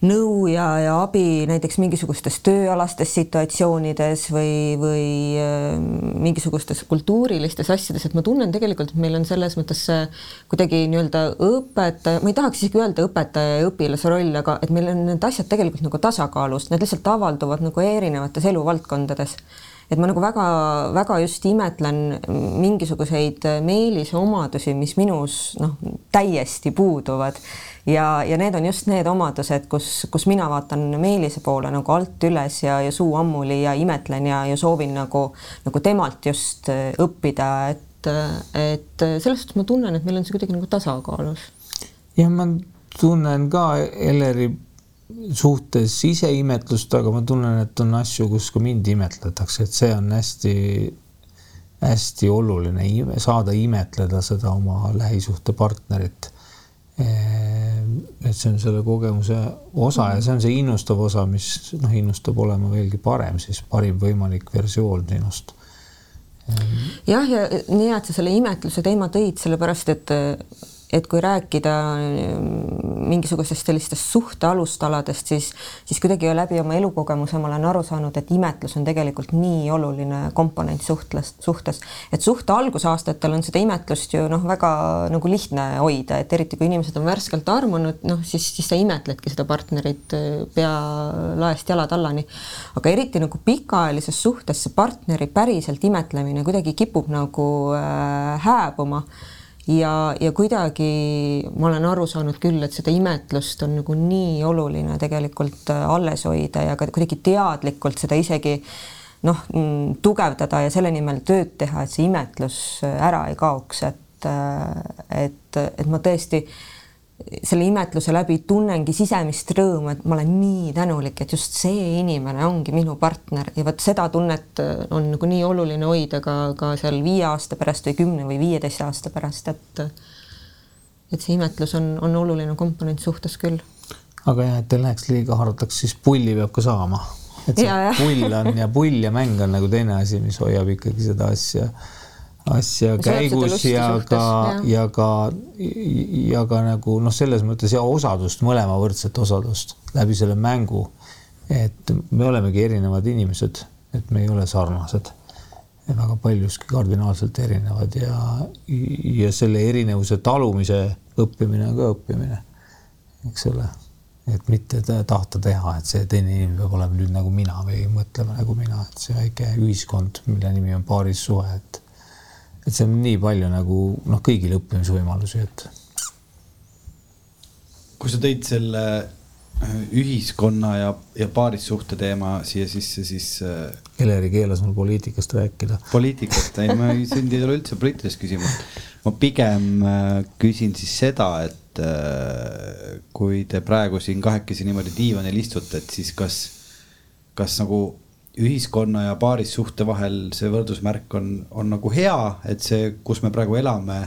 nõu ja, ja abi näiteks mingisugustes tööalastes situatsioonides või, või äh, mingisugustes kultuurilistes asjades, et ma tunnen tegelikult, et meil on selles mõttes see kuidagi nii-öelda õpetaja, ma ei tahaks isegi öelda õpetaja ja õpilase roll, aga et meil on need asjad tegelikult nagu tasakaalus, need lihtsalt avalduvad nagu erinevates eluvaldkondades et ma nagu väga-väga just imetlen mingisuguseid Meelise omadusi, mis minus noh, täiesti puuduvad ja, ja need on just need omadused, kus, kus mina vaatan Meelise poole nagu alt üles ja, ja suu ammuli ja imetlen ja, ja soovin nagu, nagu temalt just õppida, et, et selles suhtes ma tunnen, et meil on see kuidagi nagu tasakaalus. jah, ma tunnen ka Elleri suhtes ise imetlust, aga ma tunnen, et on asju, kus ka mind imetletakse, et see on hästi hästi oluline saada imetleda seda oma lähisuhtepartnerit et see on selle kogemuse osa ja see on see innustav osa, mis noh, innustab olema veelgi parem, siis parim võimalik versioon sinust. Jah, ja nii hea, et sa selle imetluse teema tõid, sellepärast et et kui rääkida mm, mingisugustest sellistest suhte alustaladest, siis, siis kuidagi läbi oma elukogemuse ma olen aru saanud, et imetlus on tegelikult nii oluline komponent suhtles, suhtes, et suhte algusaastatel on seda imetlust ju noh, väga nagu lihtne hoida, et eriti kui inimesed on värskelt armunud, noh siis, siis sa imetledki seda partnerit äh, pea laest jalatallani. aga eriti nagu pikaajalises suhtes see partneri päriselt imetlemine kuidagi kipub nagu äh, hääbuma ja, ja kuidagi ma olen aru saanud küll, et seda imetlust on nagu nii oluline tegelikult äh, alles hoida ja ka kuidagi teadlikult seda isegi noh, mm, tugevdada ja selle nimel tööd teha, et see imetlus äh, ära ei kaoks, et, äh, et, et ma tõesti selle imetluse läbi tunnengi sisemist rõõmu, et ma olen nii tänulik, et just see inimene ongi minu partner ja vot seda tunnet äh, on nagu nii oluline hoida ka, ka seal viie aasta pärast või kümne või viieteist aasta pärast, et et see imetlus on, on oluline komponent suhtes küll. aga jah, et ei läheks liiga hardaks, siis pulli peab ka saama. et see ja, pull on ja pull ja mäng on nagu teine asi, mis hoiab ikkagi seda asja asja käigus ja ka, ja ka, ja ka nagu noh, selles mõttes ja osadust, mõlema võrdset osadust läbi selle mängu. et me olemegi erinevad inimesed, et me ei ole sarnased. väga paljuski kardinaalselt erinevad ja, ja selle erinevuse talumise õppimine on ka õppimine, eks ole et mitte tahta teha, et see teine inimene peab olema nüüd nagu mina või mõtlema nagu mina, et see väike ühiskond, mille nimi on paarissuhe, et et see on nii palju nagu noh, kõigil õppimisvõimalusi, et. kui sa tõid selle äh, ühiskonna ja, ja paarissuhte teema siia sisse, siis. Äh, Eleri keelas mul poliitikast rääkida. poliitikast, ei, ma ei, sind ei ole üldse poliitilist küsimust. ma pigem äh, küsin siis seda, et kui te praegu siin kahekesi niimoodi diivanil istute, et siis kas, kas nagu ühiskonna ja paarissuhte vahel see võrdusmärk on, on nagu hea, et see, kus me praegu elame,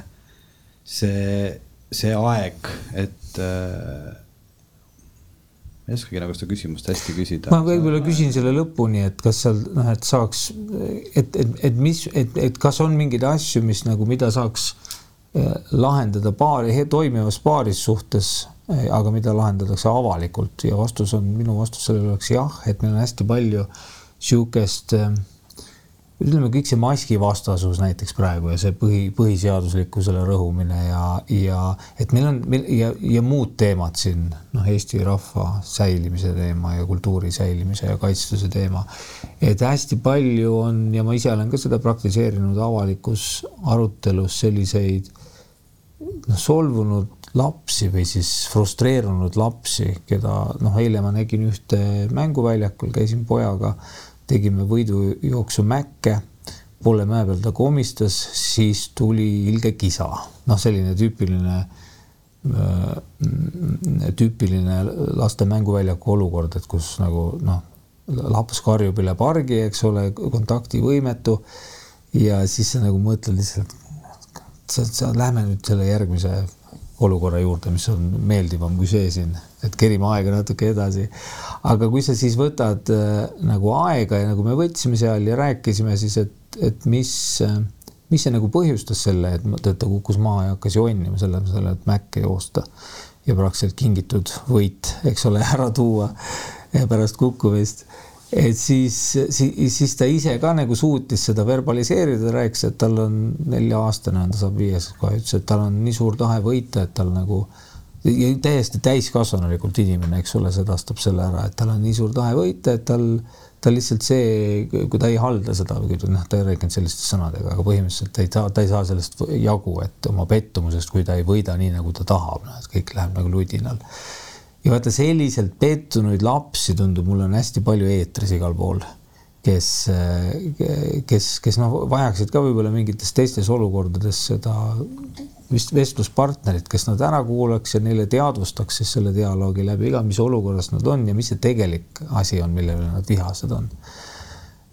see, see aeg, et äh, ei oskagi nagu seda küsimust hästi küsida. ma võib-olla küsin selle lõpuni, et kas seal noh, et saaks, et, et, et mis, et, et kas on mingeid asju, mis nagu, mida saaks äh, lahendada paari, toimivas paarissuhtes, äh, aga mida lahendatakse avalikult ja vastus on, minu vastus sellele oleks jah, et meil on hästi palju äh, niisugust ähm, ütleme, kõik see maskivastasus näiteks praegu ja see põhi, põhiseaduslikkusele rõhumine ja, ja et meil on meil ja, ja muud teemad siin, noh, Eesti rahva säilimise teema ja kultuuri säilimise ja kaitstuse teema. et hästi palju on ja ma ise olen ka seda praktiseerinud avalikus arutelus selliseid noh, solvunud lapsi või siis frustreerunud lapsi, keda noh, eile ma nägin ühte mänguväljakul, käisin pojaga tegime võidujooksu Mäkke, poole mäe peal ta komistas, siis tuli ilge kisa, noh, selline tüüpiline tüüpiline laste mänguväljaku olukord, et kus nagu noh, laps karjub üle pargi, eks ole, kontaktivõimetu. ja siis sa nagu mõtled lihtsalt, sa, sa lähme nüüd selle järgmise olukorra juurde, mis on meeldivam kui see siin, et kerime aega natuke edasi. aga kui sa siis võtad äh, nagu aega ja nagu me võtsime seal ja rääkisime siis, et, et mis äh, mis see nagu põhjustas selle, et ta kukkus maha ja hakkas jonnima selle, selle, et mäkke joosta ja praktiliselt kingitud võit, eks ole, ära tuua pärast kukkumist. Et siis, siis, siis ta ise ka nagu suutis seda verbaliseerida, rääkis, et tal on nelja-aastane on, ta saab viies kohe, ütles, et tal on nii suur tahe võita, et tal nagu täiesti täiskasvanulikult inimene, eks ole, sedastab selle ära, et tal on nii suur tahe võita, et tal ta lihtsalt see, kui ta ei halda seda, noh, ta ei rääkinud selliste sõnadega, aga põhimõtteliselt ta ei saa, ta ei saa sellest jagu, et oma pettumusest, kui ta ei võida nii, nagu ta tahab, noh, et kõik läheb nagu ludinal. Ja vaata, selliselt pettunuid lapsi tundub, mul on hästi palju eetris igal pool, kes, kes, kes noh, vajaksid ka võib-olla mingites teistes olukordades seda vist vestluspartnerit, kes nad ära kuulaks ja neile teadvustaks siis selle dialoogi läbi iga, mis olukorras nad on ja mis see tegelik asi on, mille üle nad vihased on.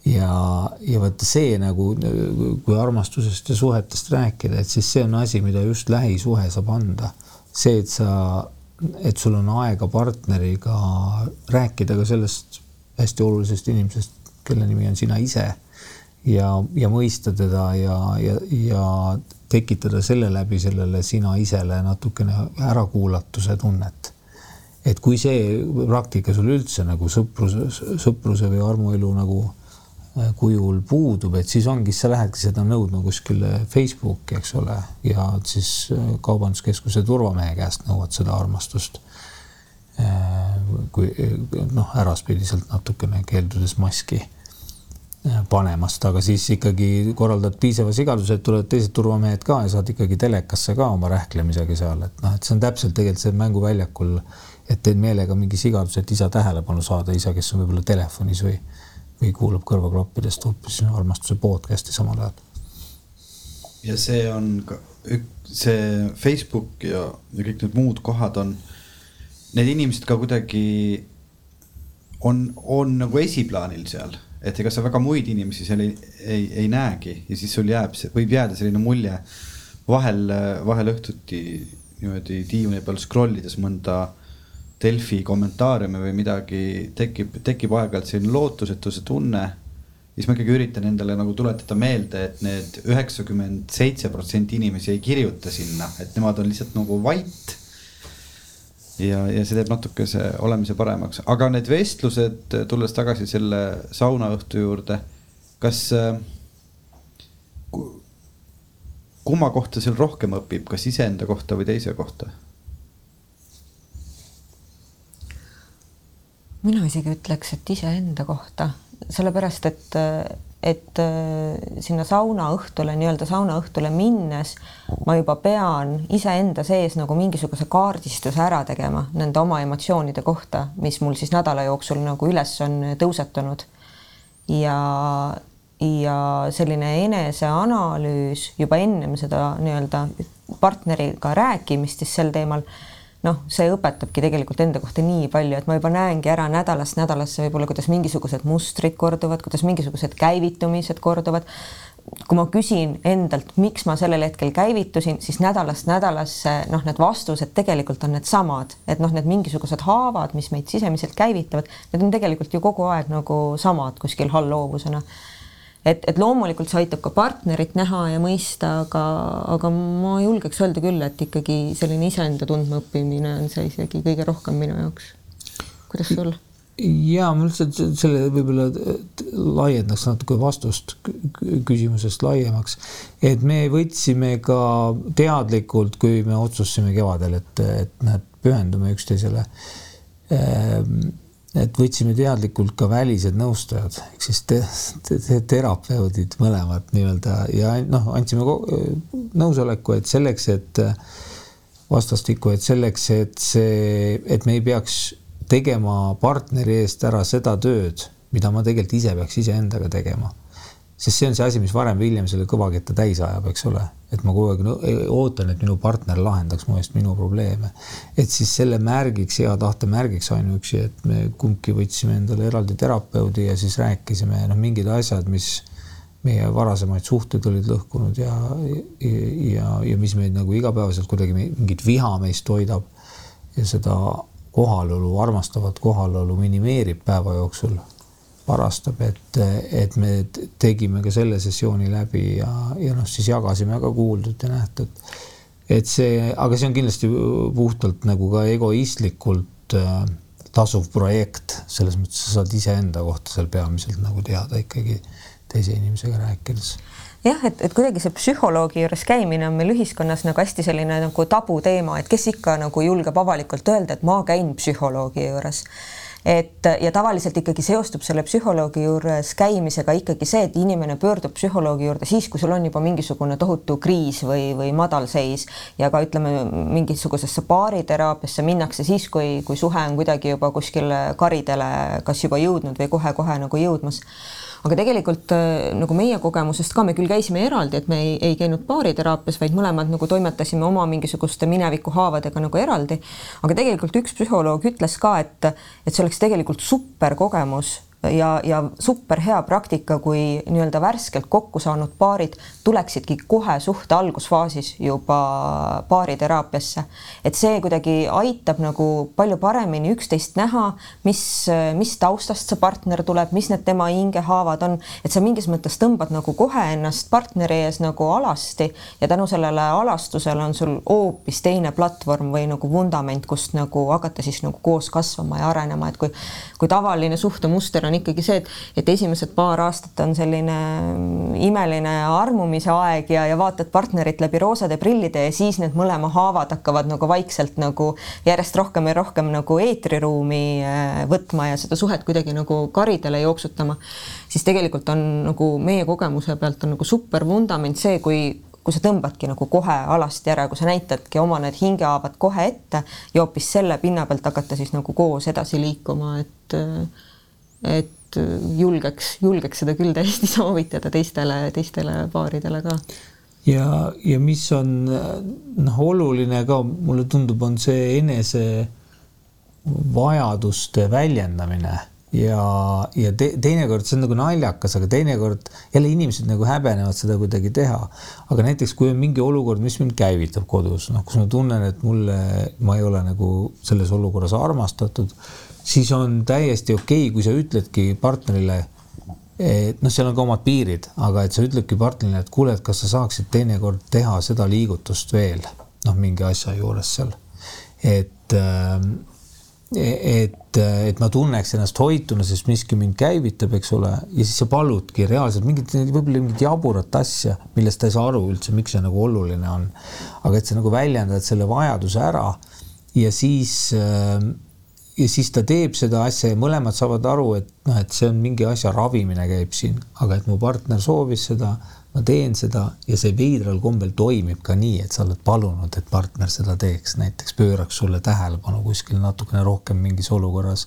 ja, ja vaata see nagu, kui armastusest ja suhetest rääkida, et siis see on asi, mida just lähisuhe saab anda. see, et sa, et sul on aega partneriga rääkida ka sellest hästi olulisest inimesest, kelle nimi on sina ise ja, ja mõista teda ja, ja, ja tekitada selle läbi sellele sina isele natukene ärakuulatuse tunnet. et kui see praktika sul üldse nagu sõpruse, sõpruse või armuelu nagu kujul puudub, et siis ongi, sa lähedki seda nõudma kuskile Facebooki, eks ole, ja siis äh, kaubanduskeskuse turvamehe käest nõuad seda armastust. Äh, kui noh, äraspidiselt natukene keeldudes maski panemast, aga siis ikkagi korraldad piisava sigaduse, et tulevad teised turvamehed ka ja saad ikkagi telekasse ka oma rähklemisega seal, et noh, et see on täpselt tegelikult see mänguväljakul, et teed meelega mingi sigaduse, et isa tähelepanu saada, isa, kes on võib-olla telefonis või, või kuulab kõrvaklappidest hoopis armastuse podcast'i samal ajal. ja see on ka, see Facebook ja, ja kõik need muud kohad on, need inimesed ka kuidagi on, on nagu esiplaanil seal et ega sa väga muid inimesi seal ei, ei, ei näegi ja siis sul jääb, võib jääda selline mulje vahel, vahel õhtuti niimoodi diivani peal scroll ides mõnda Delfi kommentaariume või midagi tekib, tekib aeg-ajalt selline lootusetuse tunne. siis ma ikkagi üritan endale nagu tuletada meelde, et need üheksakümmend seitse protsenti inimesi ei kirjuta sinna, et nemad on lihtsalt nagu vait ja, ja see teeb natukese olemise paremaks, aga need vestlused, tulles tagasi selle saunaõhtu juurde, kas kumma kohta seal rohkem õpib, kas iseenda kohta või teise kohta? Mina isegi ütleks, et iseenda kohta, sellepärast et et äh, sinna saunaõhtule, nii-öelda saunaõhtule minnes ma juba pean iseenda sees nagu mingisuguse kaardistuse ära tegema nende oma emotsioonide kohta, mis mul siis nädala jooksul nagu üles on tõusetunud. ja, ja selline eneseanalüüs juba ennem seda nii-öelda partneriga rääkimist siis sel teemal noh, see õpetabki tegelikult enda kohta nii palju, et ma juba näengi ära nädalast nädalasse võib-olla, kuidas mingisugused mustrid korduvad, kuidas mingisugused käivitumised korduvad. kui ma küsin endalt, miks ma sellel hetkel käivitusin, siis nädalast nädalasse noh, need vastused tegelikult on needsamad, et noh, need mingisugused haavad, mis meid sisemiselt käivitavad, need on tegelikult ju kogu aeg nagu samad kuskil allhoovusena et, et loomulikult see aitab ka partnerit näha ja mõista, aga, aga ma julgeks öelda küll, et ikkagi selline iseenda tundmaõppimine on see isegi kõige rohkem minu jaoks. kuidas sul? ja ma lihtsalt selle võib-olla laiendaks natuke vastust küsimusest laiemaks, et me võtsime ka teadlikult, kui me otsustasime kevadel, et, et näed, pühendume üksteisele ehm, et võtsime teadlikult ka välised nõustajad ehk siis te, te, te, terapeudid mõlemad nii-öelda ja noh, andsime nõusoleku, et selleks, et vastastikku, et selleks, et see, et me ei peaks tegema partneri eest ära seda tööd, mida ma tegelikult ise peaks iseendaga tegema. Sest see on see asi, mis varem või hiljem selle kõvaketta täis ajab, eks ole, et ma kogu aeg no, ootan, et minu partner lahendaks mu eest minu probleeme. et siis selle märgiks, hea tahte märgiks ainuüksi, et me kumbki võtsime endale eraldi terapeudi ja siis rääkisime noh, mingid asjad, mis meie varasemaid suhteid olid lõhkunud ja, ja, ja, ja mis meid nagu igapäevaselt kuidagi mingit viha meist hoidab ja seda kohalolu, armastavat kohalolu minimeerib päeva jooksul varastab, et, et me tegime ka selle sessiooni läbi ja, ja noh, siis jagasime ka kuuldut ja nähtut. et see, aga see on kindlasti puhtalt nagu ka egoistlikult äh, tasuv projekt, selles mõttes sa saad iseenda kohta seal peamiselt nagu teada ikkagi teise inimesega rääkides. Jah, et, et kuidagi see psühholoogi juures käimine on meil ühiskonnas nagu hästi selline nagu tabuteema, et kes ikka nagu julgeb avalikult öelda, et ma käin psühholoogi juures et ja tavaliselt ikkagi seostub selle psühholoogi juures käimisega ikkagi see, et inimene pöördub psühholoogi juurde siis, kui sul on juba mingisugune tohutu kriis või, või madalseis ja ka ütleme, mingisugusesse baariteraapiasse minnakse siis, kui, kui suhe on kuidagi juba kuskile karidele kas juba jõudnud või kohe-kohe nagu jõudmas aga tegelikult äh, nagu meie kogemusest ka, me küll käisime eraldi, et me ei, ei käinud baariteraapias, vaid mõlemad nagu toimetasime oma mingisuguste mineviku haavadega nagu eraldi. aga tegelikult üks psühholoog ütles ka, et, et see oleks tegelikult super kogemus ja, ja super hea praktika, kui nii-öelda värskelt kokku saanud paarid tuleksidki kohe suhte algusfaasis juba baariteraapiasse. et see kuidagi aitab nagu palju paremini üksteist näha, mis, mis taustast see partner tuleb, mis need tema hingehaavad on, et sa mingis mõttes tõmbad nagu kohe ennast partneri ees nagu alasti ja tänu sellele alastusele on sul hoopis teine platvorm või nagu vundament, kust nagu hakata siis nagu koos kasvama ja arenema, et kui, kui tavaline suhtemuster on ikkagi see, et, et esimesed paar aastat on selline imeline armumise aeg ja, ja vaatad partnerit läbi roosade prillide ja siis need mõlema haavad hakkavad nagu vaikselt nagu järjest rohkem ja rohkem nagu eetriruumi äh, võtma ja seda suhet kuidagi nagu karidele jooksutama, siis tegelikult on nagu meie kogemuse pealt on nagu super vundament see, kui kui sa tõmbadki nagu kohe alasti ära, kui sa näitadki oma need hingehaavad kohe ette ja hoopis selle pinna pealt hakata siis nagu koos edasi liikuma, et et julgeks, julgeks seda küll täiesti [laughs] soovitada teistele, teistele paaridele ka. ja, ja mis on noh, oluline ka mulle tundub, on see enese vajaduste väljendamine ja, ja te, teinekord see on nagu naljakas, aga teinekord jälle inimesed nagu häbenevad seda kuidagi teha. aga näiteks, kui on mingi olukord, mis mind käivitab kodus, noh, kus ma tunnen, et mulle, ma ei ole nagu selles olukorras armastatud siis on täiesti okei okay,, kui sa ütledki partnerile, et noh, seal on ka omad piirid, aga et sa ütledki partnerile, et kuule, et kas sa saaksid teinekord teha seda liigutust veel, noh, mingi asja juures seal. et, ähm, et, et ma tunneks ennast hoituna, sest miski mind käivitab, eks ole, ja siis sa paludki reaalselt mingit, võib-olla mingit jaburat asja, millest ta ei saa aru üldse, miks see nagu oluline on. aga et sa nagu väljendad selle vajaduse ära ja siis äh, ja siis ta teeb seda asja ja mõlemad saavad aru, et noh, et see on mingi asja ravimine käib siin, aga et mu partner soovis seda, ma teen seda ja see veidral kombel toimib ka nii, et sa oled palunud, et partner seda teeks, näiteks pööraks sulle tähelepanu kuskil natukene rohkem mingis olukorras.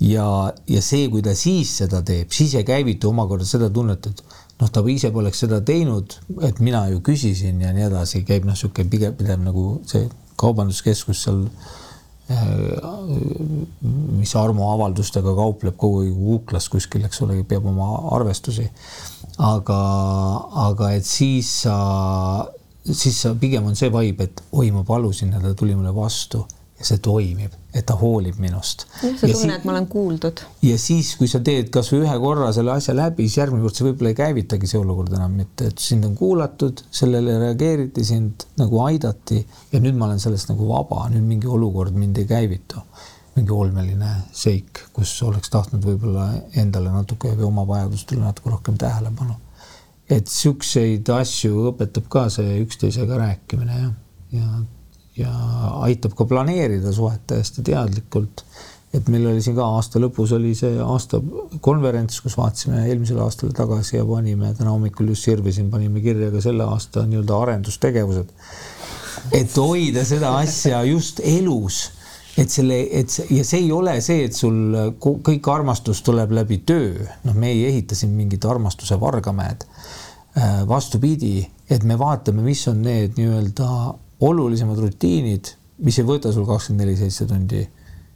ja, ja see, kui ta siis seda teeb, siis ei käivitu omakorda seda tunnet, et noh, ta ise poleks seda teinud, et mina ju küsisin ja nii edasi, käib noh, niisugune pigem pidev nagu see kaubanduskeskus seal mis armuavaldustega kaupleb kogu aeg kuklas kuskil, eks ole, peab oma arvestusi. aga, aga et siis sa, siis sa pigem on see vibe, et oi, ma palusin ja ta tuli mulle vastu ja see toimib, et ta hoolib minust. sa tunned, et ma olen kuuldud. ja siis, kui sa teed kasvõi ühe korra selle asja läbi, siis järgmine kord sa võib-olla ei käivitagi see olukord enam mitte, et sind on kuulatud, sellele reageeriti, sind nagu aidati ja nüüd ma olen sellest nagu vaba, nüüd mingi olukord mind ei käivitu. mingi olmeline seik, kus oleks tahtnud võib-olla endale natuke või oma vajadustele natuke rohkem tähelepanu. et siukseid asju õpetab ka see üksteisega rääkimine jah, ja, ja ja aitab ka planeerida suhet täiesti teadlikult. et meil oli siin ka aasta lõpus oli see aasta konverents, kus vaatasime eelmisele aastale tagasi ja panime täna hommikul just sirvisin, panime kirja ka selle aasta nii-öelda arendustegevused. et hoida seda asja just elus et selle, et see ja see ei ole see, et sul kõik armastus tuleb läbi töö, noh, me ei ehita siin mingit armastuse vargamäed. Äh, vastupidi, et me vaatame, mis on need nii-öelda olulisemad rutiinid, mis ei võta sul kakskümmend neli seitse tundi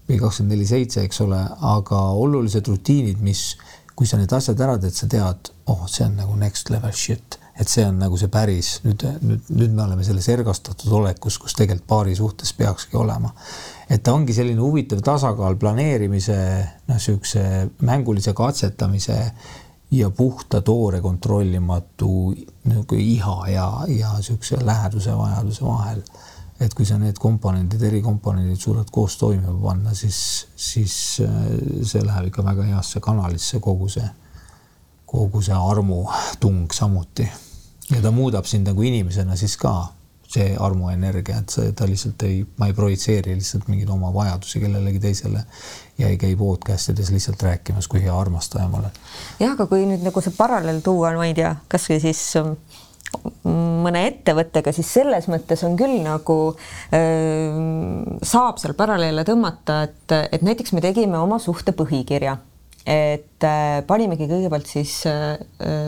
või kakskümmend neli seitse, eks ole, aga olulised rutiinid, mis, kui sa need asjad ära teed, sa tead, oh, see on nagu next level shit et see on nagu see päris nüüd, nüüd, nüüd me oleme selles ergastatud olekus, kus tegelikult paari suhtes peakski olema. et ta ongi selline huvitav tasakaal planeerimise, noh, niisuguse mängulise katsetamise ja puhta toore kontrollimatu nagu iha ja, ja niisuguse läheduse vajaduse vahel. et kui sa need komponendid, erikomponendid suudad koos toimima panna, siis, siis äh, see läheb ikka väga heasse kanalisse, kogu see kogu see armutung samuti. ja ta muudab sind nagu inimesena siis ka, see armuenergia, et see, ta lihtsalt ei, ma ei projitseeri lihtsalt mingeid oma vajadusi kellelegi teisele ja ei käi podcast ides lihtsalt rääkimas, kui hea armastaja ma olen. jah, aga kui nüüd nagu see paralleel tuua, ma ei tea, kasvõi siis ähm, mõne ettevõttega, siis selles mõttes on küll nagu öö, saab seal paralleele tõmmata, et, et näiteks me tegime oma suhte põhikirja et äh, panimegi kõigepealt siis äh,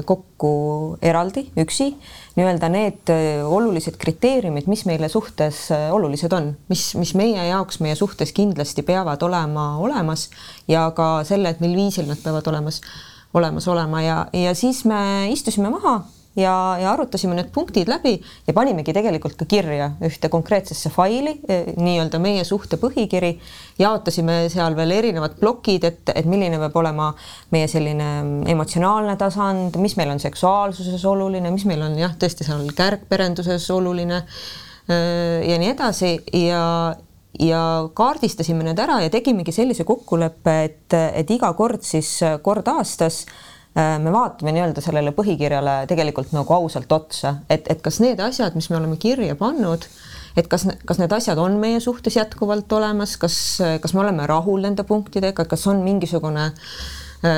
kokku eraldi, üksi. Nii-öelda need äh, olulised kriteeriumid, mis meile suhtes olulised on, mis, mis meie jaoks meie suhtes kindlasti peavad olema olemas ja ka selle, et mil viisil nad peavad olemas, olemas olema. Ja, ja siis me istusime maha ja, ja arutasime need punktid läbi ja panimegi tegelikult ka kirja ühte konkreetsesse faili, eh, nii-öelda meie suhte põhikiri, jaotasime seal veel erinevad plokid, et, et milline peab olema meie selline emotsionaalne tasand, mis meil on seksuaalsuses oluline, mis meil on jah, tõesti seal kärgperenduses oluline eh, ja nii edasi. Ja, ja kaardistasime need ära ja tegimegi sellise kokkuleppe, et, et iga kord siis kord aastas äh, me vaatame nii-öelda sellele põhikirjale tegelikult nagu ausalt otsa, et, et kas need asjad, mis me oleme kirja pannud, et kas, kas need asjad on meie suhtes jätkuvalt olemas, kas, kas me oleme rahul nende punktidega, kas on mingisugune äh,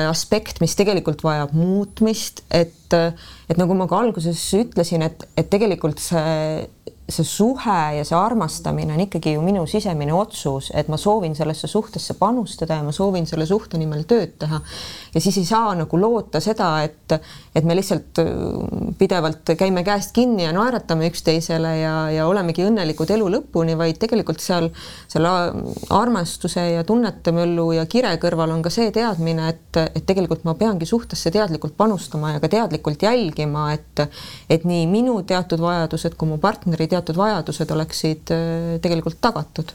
aspekt, mis tegelikult vajab muutmist, et, et nagu ma ka alguses ütlesin, et, et tegelikult see see suhe ja see armastamine on ikkagi ju minu sisemine otsus, et ma soovin sellesse suhtesse panustada ja ma soovin selle suhte nimel tööd teha. ja siis ei saa nagu loota seda, et, et me lihtsalt äh, pidevalt käime käest kinni ja naeratame üksteisele ja, ja olemegi õnnelikud elu lõpuni, vaid tegelikult seal selle armastuse ja tunnete möllu ja kire kõrval on ka see teadmine, et, et tegelikult ma peangi suhtesse teadlikult panustama ja ka teadlikult jälgima, et, et nii minu teatud vajadused kui mu partneri teatud teatud vajadused oleksid äh, tegelikult tagatud.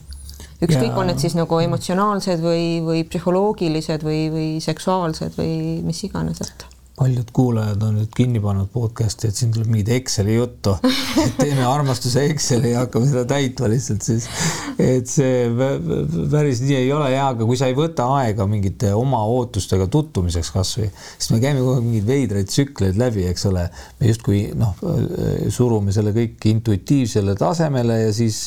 ükskõik, on need siis nagu emotsionaalsed või, või psühholoogilised või, või seksuaalsed või mis iganes, et paljud kuulajad on nüüd kinni pannud podcast'i, et siin tuleb mingit Exceli juttu, et teeme armastuse Exceli ja hakkame seda täitma lihtsalt siis. et see päris nii ei ole ja, aga kui sa ei võta aega mingite oma ootustega tutvumiseks kasvõi, siis me käime kogu aeg mingeid veidraid tsükleid läbi, eks ole. me justkui noh, surume selle kõik intuitiivsele tasemele ja siis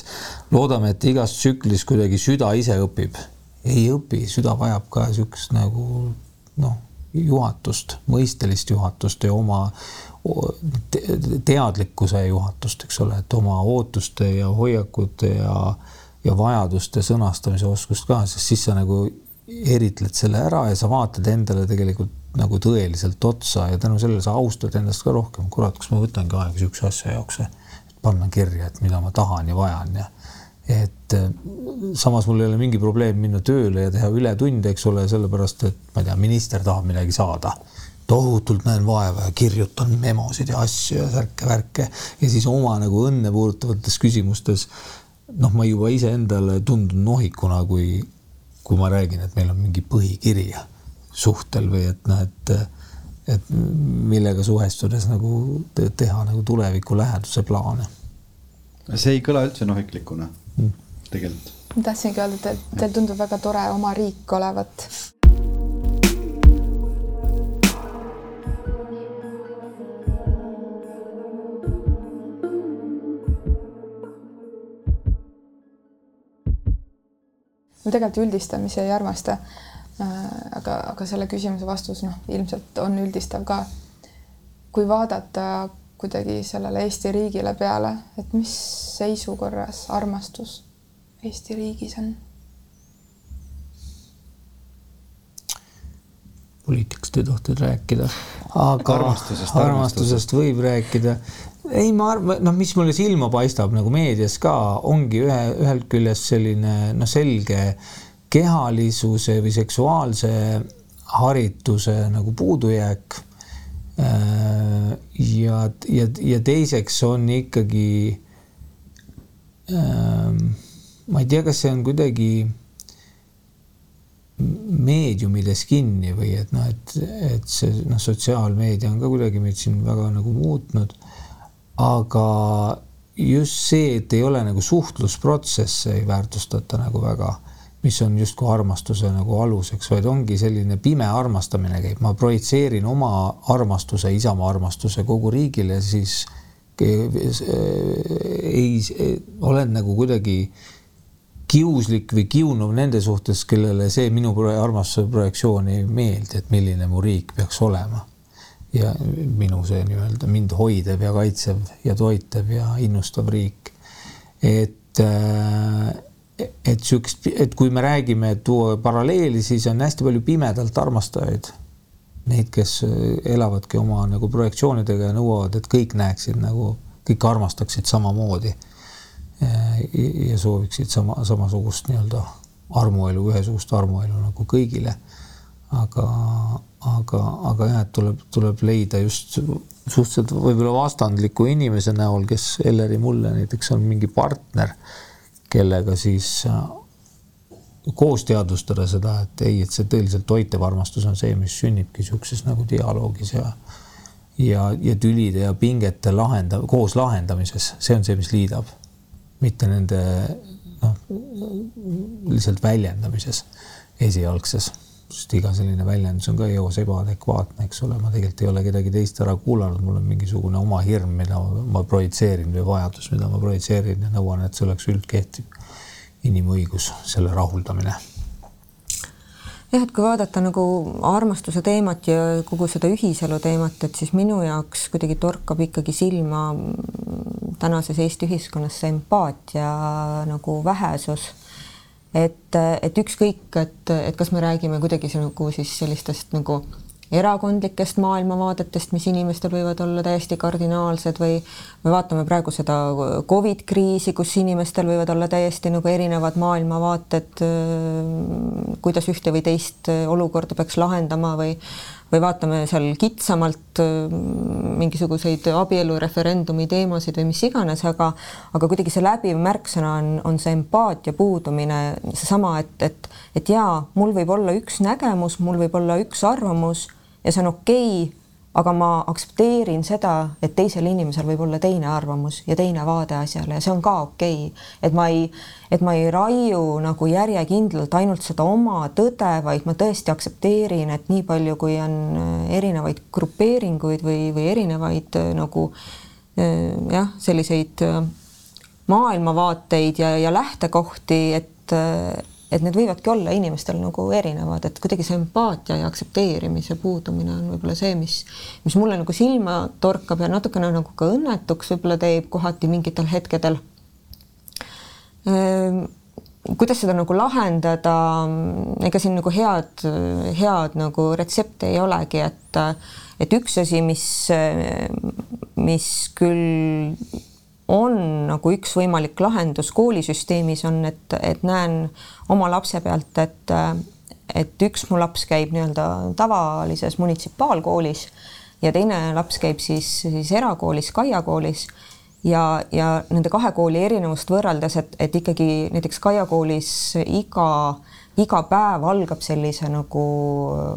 loodame, et igas tsüklis kuidagi süda ise õpib. ei õpi, süda vajab ka niisugust nagu noh juhatust, mõistelist juhatust ja oma teadlikkuse juhatust, eks ole, et oma ootuste ja hoiakute ja, ja vajaduste sõnastamise oskust ka, sest siis sa nagu eritled selle ära ja sa vaatad endale tegelikult nagu tõeliselt otsa ja tänu sellele sa austad endast ka rohkem. kurat, kas ma võtangi aega niisuguse asja jaoks, et panna kirja, et mida ma tahan ja vajan ja et äh, samas mul ei ole mingi probleem minna tööle ja teha ületunde, eks ole, sellepärast et ma ei tea, minister tahab midagi saada. tohutult näen vaeva ja kirjutan memosid ja asju ja särke-värke ja siis oma nagu õnne puudutavates küsimustes noh, ma juba iseendale tundun nohikuna, kui, kui ma räägin, et meil on mingi põhikiri suhtel või et noh, et et millega suhestudes nagu teha nagu tuleviku läheduse plaane. see ei kõla üldse nohiklikuna tegelikult. ma tahtsingi öelda, et teil tundub väga tore oma riik olevat. ma tegelikult üldistamisi ei armasta. Äh, aga, aga selle küsimuse vastus noh, ilmselt on üldistav ka. kui vaadata kuidagi sellele Eesti riigile peale, et mis seisukorras armastus Eesti riigis on? poliitikast ei tohtinud rääkida, aga armastusest, armastusest, armastusest võib rääkida. ei, ma arvan, noh, mis mulle silma paistab nagu meedias ka, ongi ühe, ühelt küljest selline noh, selge kehalisuse või seksuaalse harituse nagu puudujääk Äh, ja, ja, ja teiseks on ikkagi ähm, ma ei tea, kas see on kuidagi meediumides kinni või et noh, et, et see noh, sotsiaalmeedia on ka kuidagi meid siin väga nagu muutnud. aga just see, et ei ole nagu suhtlusprotsesse ei väärtustata nagu väga, mis on justkui armastuse nagu aluseks, vaid ongi selline pime armastamine käib, ma projitseerin oma armastuse, isamaa armastuse kogu riigile, siis ei, olen nagu kuidagi kiuslik või kiunuv nende suhtes, kellele see minu armastuse projektsioon ei meeldi, et milline mu riik peaks olema. ja minu see nii-öelda mind hoidev ja kaitsev ja toitev ja innustav riik. et, äh, et siukest, et kui me räägime, et tuua paralleeli, siis on hästi palju pimedalt armastajaid. Neid, kes elavadki oma nagu projektsioonidega ja nõuavad, et kõik näeksid nagu, kõik armastaksid samamoodi ja sooviksid sama, samasugust nii-öelda armuelu, ühesugust armuelu nagu kõigile. aga, aga, aga jah, et tuleb, tuleb leida just suhteliselt võib-olla vastandliku inimese näol, kes Elleri mulle näiteks on mingi partner, kellega siis äh, koos teadvustada seda, et ei, et see tõeliselt toitev armastus on see, mis sünnibki niisuguses nagu dialoogis ja ja, ja tülide ja pingete lahenda-, koos lahendamises, see on see, mis liidab mitte nende noh, lihtsalt väljendamises esialgses, sest iga selline väljendus on ka eos ebaadekvaatne, eks ole, ma tegelikult ei ole kedagi teist ära kuulanud, mul on mingisugune oma hirm, mida ma projitseerin või vajadus, mida ma projitseerin ja nõuan, et see oleks üldkehtiv inimõigus, selle rahuldamine jah, et kui vaadata nagu armastuse teemat ja kogu seda ühiselu teemat, et siis minu jaoks kuidagi torkab ikkagi silma tänases Eesti ühiskonnas see empaatia nagu vähesus. Et, et ükskõik, et, et kas me räägime kuidagi nagu siis sellistest nagu erakondlikest maailmavaadetest, mis inimestel võivad olla täiesti kardinaalsed või me vaatame praegu seda Covid kriisi, kus inimestel võivad olla täiesti nagu erinevad maailmavaated, kuidas ühte või teist olukorda peaks lahendama või või vaatame seal kitsamalt mingisuguseid abielureferendumi teemasid või mis iganes, aga aga kuidagi see läbiv märksõna on, on see empaatia puudumine, seesama, et, et, et jaa, mul võib olla üks nägemus, mul võib olla üks arvamus ja see on okei okay,, aga ma aktsepteerin seda, et teisel inimesel võib olla teine arvamus ja teine vaade asjale ja see on ka okei. Okay.. et ma ei, et ma ei raiu nagu järjekindlalt ainult seda oma tõde, vaid ma tõesti aktsepteerin, et nii palju, kui on äh, erinevaid grupeeringuid või, või erinevaid äh, nagu äh, jah, selliseid maailmavaateid ja, ja lähtekohti, et et need võivadki olla inimestel nagu erinevad, et kuidagi see empaatia ja aktsepteerimise puudumine on võib-olla see, mis, mis mulle nagu silma torkab ja natukene nagu ka õnnetuks võib-olla teeb kohati mingitel hetkedel. Ehm, kuidas seda nagu lahendada, ega siin nagu head, head nagu retsepti ei olegi, et, et üks asi, mis, mis küll on nagu üks võimalik lahendus koolisüsteemis on, et, et näen oma lapse pealt, et, et üks mu laps käib nii-öelda tavalises munitsipaalkoolis ja teine laps käib siis, siis erakoolis, Kaia koolis. Ja, ja nende kahe kooli erinevust võrreldes, et, et ikkagi näiteks Kaia koolis iga äh, iga päev algab sellise nagu,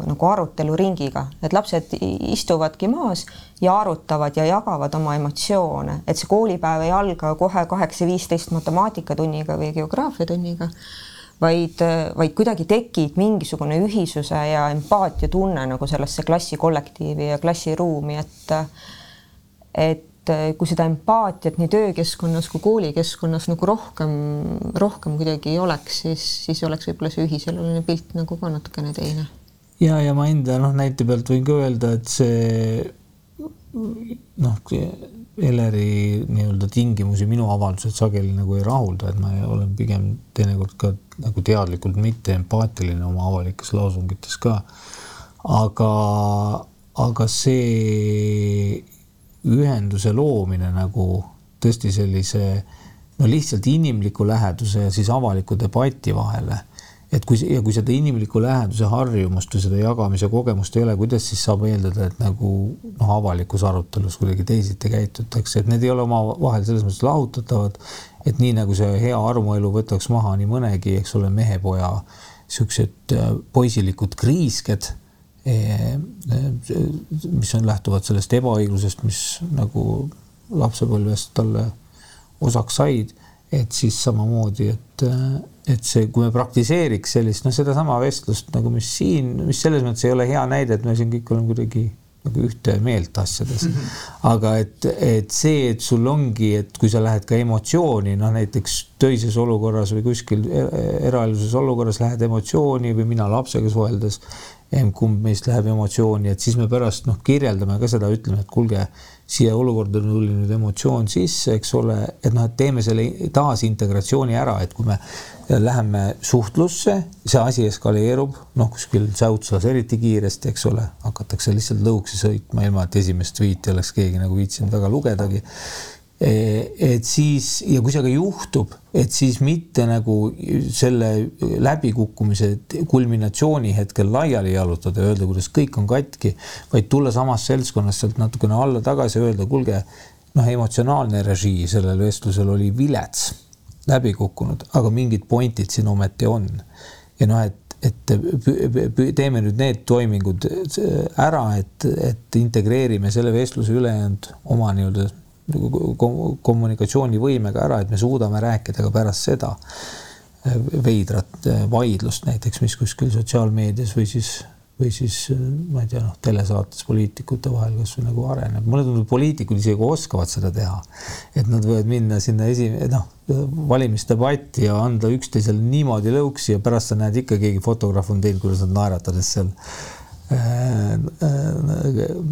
nagu aruteluringiga, et lapsed istuvadki maas ja arutavad ja jagavad oma emotsioone, et see koolipäev ei alga kohe kaheksa viisteist matemaatikatunniga või geograafiatunniga, vaid, vaid kuidagi tekib mingisugune ühisuse ja empaatia tunne nagu sellesse klassikollektiivi ja klassiruumi, et et et kui seda empaatiat nii töökeskkonnas kui koolikeskkonnas nagu rohkem, rohkem kuidagi oleks, siis, siis oleks võib-olla see ühiseluline pilt nagu ka natukene teine. ja, ja ma enda noh, näite pealt võin ka öelda, et see noh, Elleri nii-öelda tingimusi minu avaldused sageli nagu ei rahulda, et ma olen pigem teinekord ka nagu teadlikult mitte empaatiline oma avalikes loosungites ka aga, aga see ühenduse loomine nagu tõesti sellise no lihtsalt inimliku läheduse ja siis avaliku debati vahele et kui ja kui seda inimliku läheduse harjumust või seda jagamise kogemust ei ole, kuidas siis saab eeldada, et nagu noh, avalikus arutelus kuidagi teisiti käitutakse, et need ei ole omavahel selles mõttes lahutatavad. et nii nagu see hea armuelu võtaks maha nii mõnegi, eks ole, mehe-poja siuksed äh, poisilikud kriisked mis on, lähtuvad sellest ebaõiglusest, mis nagu lapsepõlvest talle osaks said et siis samamoodi, et, et see, kui me praktiseeriks sellist, noh, sedasama vestlust nagu, mis siin, mis selles mõttes ei ole hea näide, et me siin kõik oleme kuidagi nagu ühte meelt asjades. -hmm. aga et, et see, et sul ongi, et kui sa lähed ka emotsiooni, noh näiteks töises olukorras või kuskil eraeluses olukorras lähed emotsiooni või mina lapsega suheldes, kumb meist läheb emotsiooni, et siis me pärast noh, kirjeldame ka seda, ütleme, et kuulge siia olukorda tuli nüüd emotsioon sisse, eks ole, et noh, et teeme selle taasintegratsiooni ära, et kui me läheme suhtlusse, see asi eskaleerub, noh, kuskil säutslas eriti kiiresti, eks ole, hakatakse lihtsalt lõuksi sõitma, ilma et esimest tweet'i oleks keegi nagu viitsinud väga lugedagi et siis ja kui see aga juhtub, et siis mitte nagu selle läbikukkumise kulminatsiooni hetkel laiali jalutada ja öelda, kuidas kõik on katki, vaid tulla samast seltskonnast sealt natukene alla tagasi ja öelda, kuulge, noh, emotsionaalne režii sellel vestlusel oli vilets, läbi kukkunud, aga mingid pointid siin ometi on. ja noh, et et teeme nüüd need toimingud ära, et, et integreerime selle vestluse ülejäänud oma nii-öelda kommunikatsioonivõimega ära, et me suudame rääkida ka pärast seda veidrat vaidlust näiteks, mis kuskil sotsiaalmeedias või siis, või siis ma ei tea, noh, telesaates poliitikute vahel kasvõi nagu areneb. mulle tundub, poliitikud isegi oskavad seda teha. et nad võivad minna sinna esi-, noh, valimisdebatti ja anda üksteisele niimoodi lõuksi ja pärast sa näed ikka keegi fotograaf on teinud, kuidas nad naeratades seal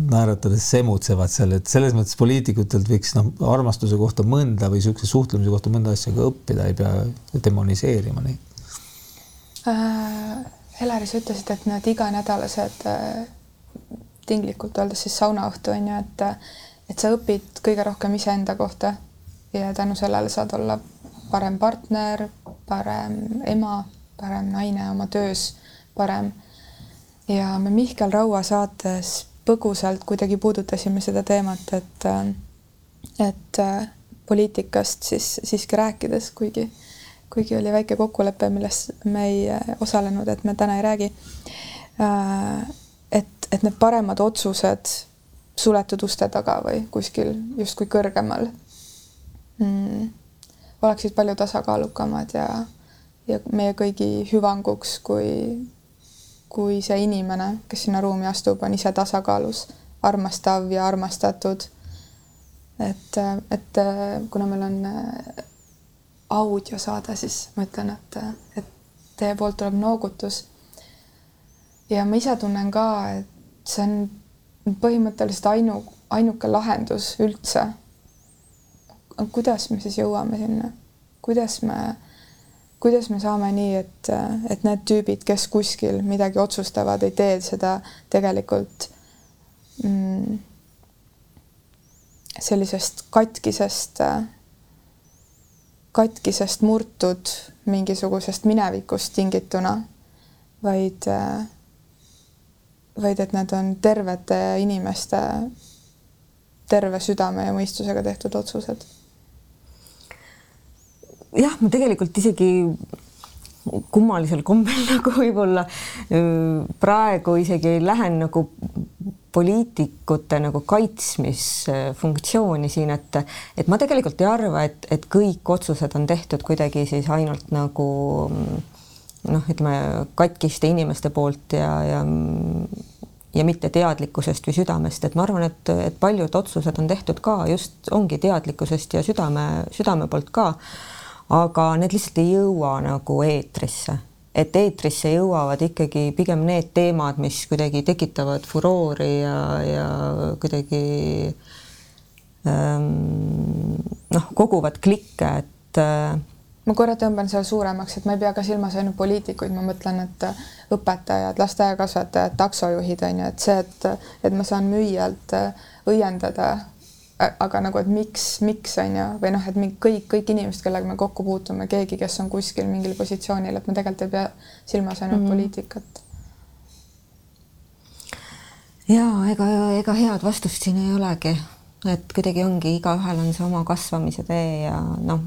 naeratades semutsevad seal, et selles mõttes poliitikutelt võiks noh, armastuse kohta mõnda või niisuguse suhtlemise kohta mõnda asja ka õppida, ei pea demoniseerima neid äh,. Helari, sa ütlesid, et need iganädalased äh, tinglikult öeldes siis saunaõhtu on ju, et et sa õpid kõige rohkem iseenda kohta ja tänu sellele saad olla parem partner, parem ema, parem naine oma töös, parem ja me Mihkel Raua saates põgusalt kuidagi puudutasime seda teemat, et et poliitikast siis siiski rääkides, kuigi, kuigi oli väike kokkulepe, milles me ei osalenud, et me täna ei räägi. et, et need paremad otsused suletud uste taga või kuskil justkui kõrgemal mm, oleksid palju tasakaalukamad ja, ja meie kõigi hüvanguks, kui kui see inimene, kes sinna ruumi astub, on ise tasakaalus, armastav ja armastatud. et, et kuna meil on äh, audiosaade, siis ma ütlen, et, et teie poolt tuleb noogutus. ja ma ise tunnen ka, et see on põhimõtteliselt ainu, ainuke lahendus üldse. kuidas me siis jõuame sinna, kuidas me kuidas me saame nii, et, et need tüübid, kes kuskil midagi otsustavad, ei tee seda tegelikult mm, sellisest katkisest, katkisest murtud mingisugusest minevikust tingituna, vaid, vaid et need on tervete inimeste terve südame ja mõistusega tehtud otsused jah, ma tegelikult isegi kummalisel kombel [laughs] nagu võib-olla praegu isegi lähen nagu poliitikute nagu kaitsmisfunktsiooni siin, et et ma tegelikult ei arva, et, et kõik otsused on tehtud kuidagi siis ainult nagu noh, ütleme katkiste inimeste poolt ja, ja ja mitte teadlikkusest või südamest, et ma arvan, et, et paljud otsused on tehtud ka just ongi teadlikkusest ja südame, südame poolt ka aga need lihtsalt ei jõua nagu eetrisse, et eetrisse jõuavad ikkagi pigem need teemad, mis kuidagi tekitavad furoori ja, ja kuidagi ähm, noh, koguvad klikke, et äh, ma korra tõmban seal suuremaks, et ma ei pea ka silmas ainult poliitikuid, ma mõtlen, et õpetajad, lasteaiakasvatajad, taksojuhid on ju, et see, et, et ma saan müüjalt õiendada, aga nagu, et miks, miks on ju, või noh, et kõik, kõik inimesed, kellega me kokku puutume, keegi, kes on kuskil mingil positsioonil, et me tegelikult ei pea silmas ainult mm -hmm. poliitikat. Ja ega, ega head vastust siin ei olegi, et kuidagi ongi, igaühel on see oma kasvamise tee ja noh,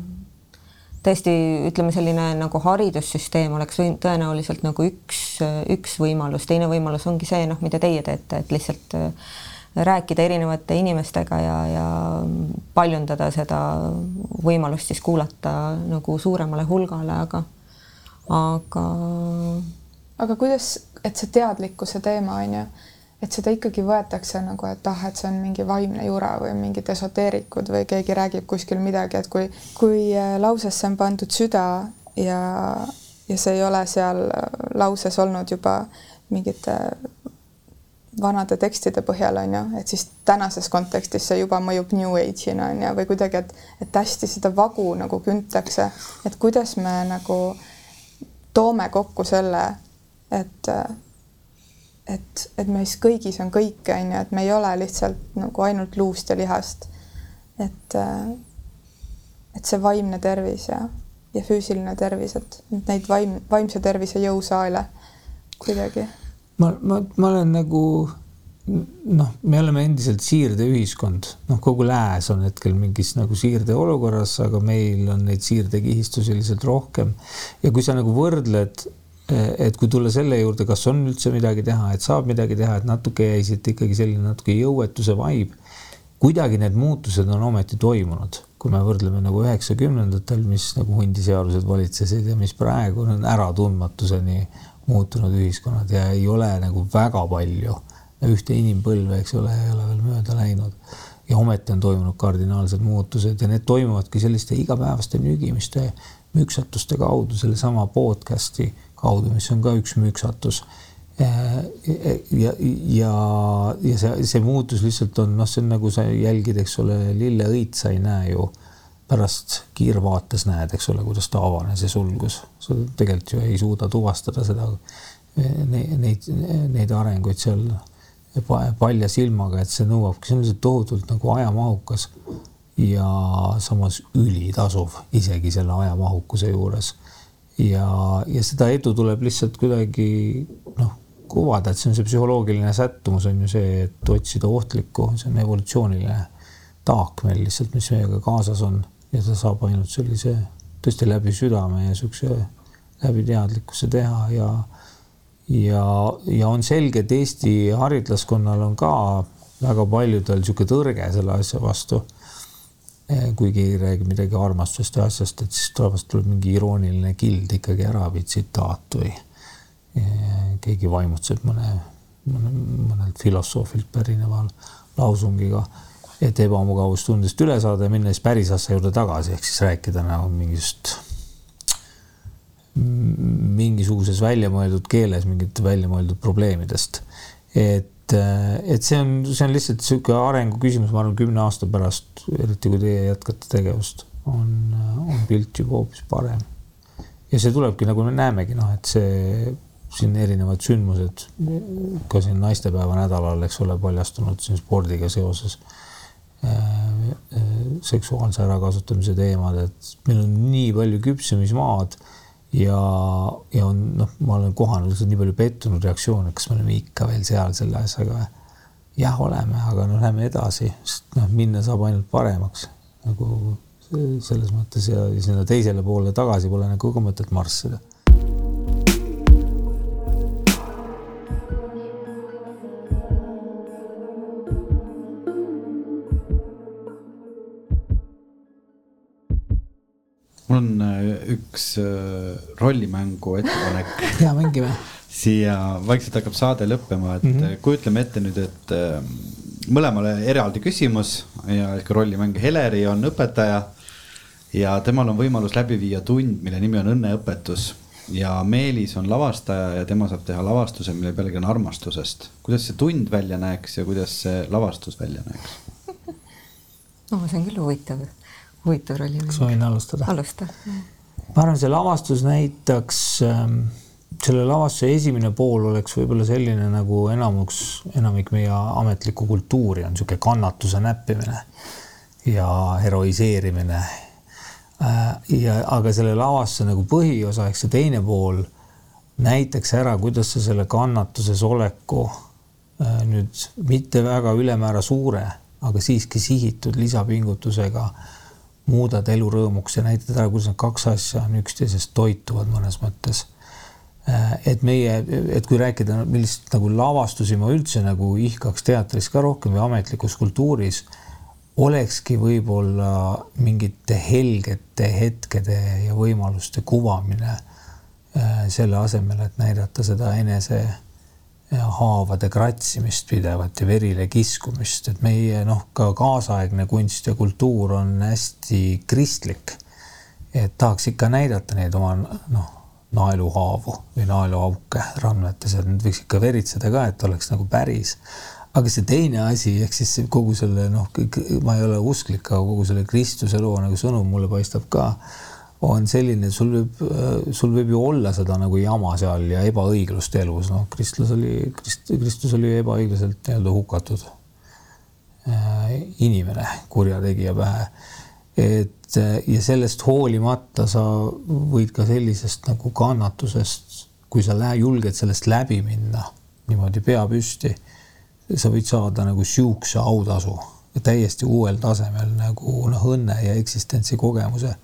tõesti ütleme, selline nagu haridussüsteem oleks või tõenäoliselt nagu üks, üks võimalus, teine võimalus ongi see, noh, mida teie teete, et lihtsalt äh, rääkida erinevate inimestega ja, ja paljundada seda võimalust siis kuulata nagu suuremale hulgale, aga, aga. aga kuidas, et see teadlikkuse teema on ju et seda ikkagi võetakse nagu, et ah, et see on mingi vaimne jura või mingid esoteerikud või keegi räägib kuskil midagi, et kui, kui äh, lausesse on pandud süda ja, ja see ei ole seal lauses olnud juba mingite vanade tekstide põhjal on ju, et siis tänases kontekstis see juba mõjub New Age'ina on ju, või kuidagi, et, et hästi seda vagu nagu küntakse, et kuidas me nagu toome kokku selle, et et, et meis kõigis on kõike, on ju, et me ei ole lihtsalt nagu ainult luust ja lihast. et, et see vaimne tervis ja, ja füüsiline tervis, et neid vaim, vaimse tervise jõusaale kuidagi. Ma, ma, ma olen nagu noh, me oleme endiselt siirdeühiskond, noh, kogu lääs on hetkel mingis nagu siirdeolukorras, aga meil on neid siirdekihistusi lihtsalt rohkem. ja kui sa nagu võrdled et kui tulla selle juurde, kas on üldse midagi teha, et saab midagi teha, et natuke jäi siit ikkagi selline natuke jõuetuse vibe. kuidagi need muutused on ometi toimunud, kui me võrdleme nagu üheksakümnendatel, mis nagu hundiseadused valitsesid ja mis praegu on äratundmatuseni muutunud ühiskonnad ja ei ole nagu väga palju ühte inimpõlve, eks ole, ei ole veel mööda läinud. ja ometi on toimunud kardinaalsed muutused ja need toimuvadki selliste igapäevaste nügimiste, müksatuste kaudu, sellesama podcast'i kaudu, mis on ka üks müksatus. ja, ja, ja see, see muutus lihtsalt on, noh, see on nagu sa jälgid, eks ole, lilleõit, sa ei näe ju pärast kiirvaates näed, eks ole, kuidas ta avanes ja sulgus. sa tegelikult ju ei suuda tuvastada seda, neid, neid, neid arenguid seal palja silmaga, et see nõuabki, see on lihtsalt tohutult nagu ajamahukas ja samas ülitasuv isegi selle ajamahukuse juures ja, ja seda edu tuleb lihtsalt kuidagi noh, kuvada, et see on see psühholoogiline sättumus on ju see, et otsida ohtlikku, see on evolutsiooniline taak meil lihtsalt, mis meiega kaasas on ja ta saab ainult sellise tõesti läbi südame ja siukse läbi teadlikkuse teha ja ja, ja on selge, et Eesti haritlaskonnal on ka väga paljudel niisugune tõrge selle asja vastu. Eh, kui keegi räägib midagi armastusest ja asjast, et siis tavaliselt tuleb mingi irooniline kild ikkagi ära või tsitaat või eh, keegi vaimutseb mõne, mõne, mõnelt filosoofilt pärineva lausungiga, et ebamugavustundest üle saada ja minna siis päris asja juurde tagasi, ehk siis rääkida nagu mingist, mingisuguses väljamõeldud keeles mingit väljamõeldud probleemidest. et et, see on, see on lihtsalt niisugune arengu küsimus, ma arvan, kümne aasta pärast, eriti kui teie jätkate tegevust, on, on pilt juba hoopis parem. ja see tulebki, nagu me näemegi, noh, et see siin erinevad sündmused, ka siin naistepäeva nädalal, eks ole, paljastunud siin spordiga seoses seksuaalse ärakasutamise teemad, et meil on nii palju küpsemismaad ja, ja on noh, ma olen kohanud lihtsalt nii palju pettunud reaktsioone, kas me oleme ikka veel seal selle asjaga. jah, oleme, aga noh, lähme edasi, sest noh, minna saab ainult paremaks nagu selles mõttes ja sinna teisele poole tagasi pole nagu ka mõtet marssida mul on äh, üks äh, rollimängu ettepanek. [laughs] ja mängime. siia vaikselt hakkab saade lõppema, et mm -hmm. kujutleme ette nüüd, et mõlemale eraldi küsimus ja ikka rollimäng. Heleri on õpetaja ja temal on võimalus läbi viia tund, mille nimi on õnneõpetus ja Meelis on lavastaja ja tema saab teha lavastuse, mille pealegi on armastusest. kuidas see tund välja näeks ja kuidas see lavastus välja näeks? [laughs] no see on küll huvitav huvitav roll. kas ma võin alustada? alusta. ma arvan, see lavastus näitaks ähm, selle lavastuse esimene pool oleks võib-olla selline nagu enamuks, enamik meie ametlikku kultuuri on niisugune kannatuse näppimine ja heroiseerimine. Äh, ja aga selle lavastuse nagu põhiosa ehk see teine pool näitaks ära, kuidas sa selle kannatuses oleku äh, nüüd mitte väga ülemäära suure, aga siiski sihitud lisapingutusega muudad elu rõõmuks ja näitad ära, kuidas need kaks asja on üksteisest toituvad mõnes mõttes. Äh, et meie, et kui rääkida, millist nagu lavastusi ma üldse nagu ihkaks teatris ka rohkem või ametlikus kultuuris, olekski võib-olla mingite helgete hetkede ja võimaluste kuvamine äh, selle asemel, et näidata seda enese haavade kratsimist pidevat ja verile kiskumist, et meie noh, ka kaasaegne kunst ja kultuur on hästi kristlik. et tahaks ikka näidata neid oma noh naeluhaavu või naeluauke randmetes, et need võiks ikka veritseda ka, et oleks nagu päris. aga see teine asi, ehk siis kogu selle noh, ma ei ole usklik, aga kogu selle Kristuse loo nagu sõnum mulle paistab ka, on selline, sul võib, sul võib ju olla seda nagu jama seal ja ebaõiglust elus, noh, kristlus oli, Krist-, Kristus oli ebaõiglaselt nii-öelda hukatud äh, inimene, kurjategija pähe et ja sellest hoolimata sa võid ka sellisest nagu kannatusest, kui sa lähe, julged sellest läbi minna niimoodi pea püsti, sa võid saada nagu siukse autasu täiesti uuel tasemel nagu noh, õnne ja eksistentsi kogemuse.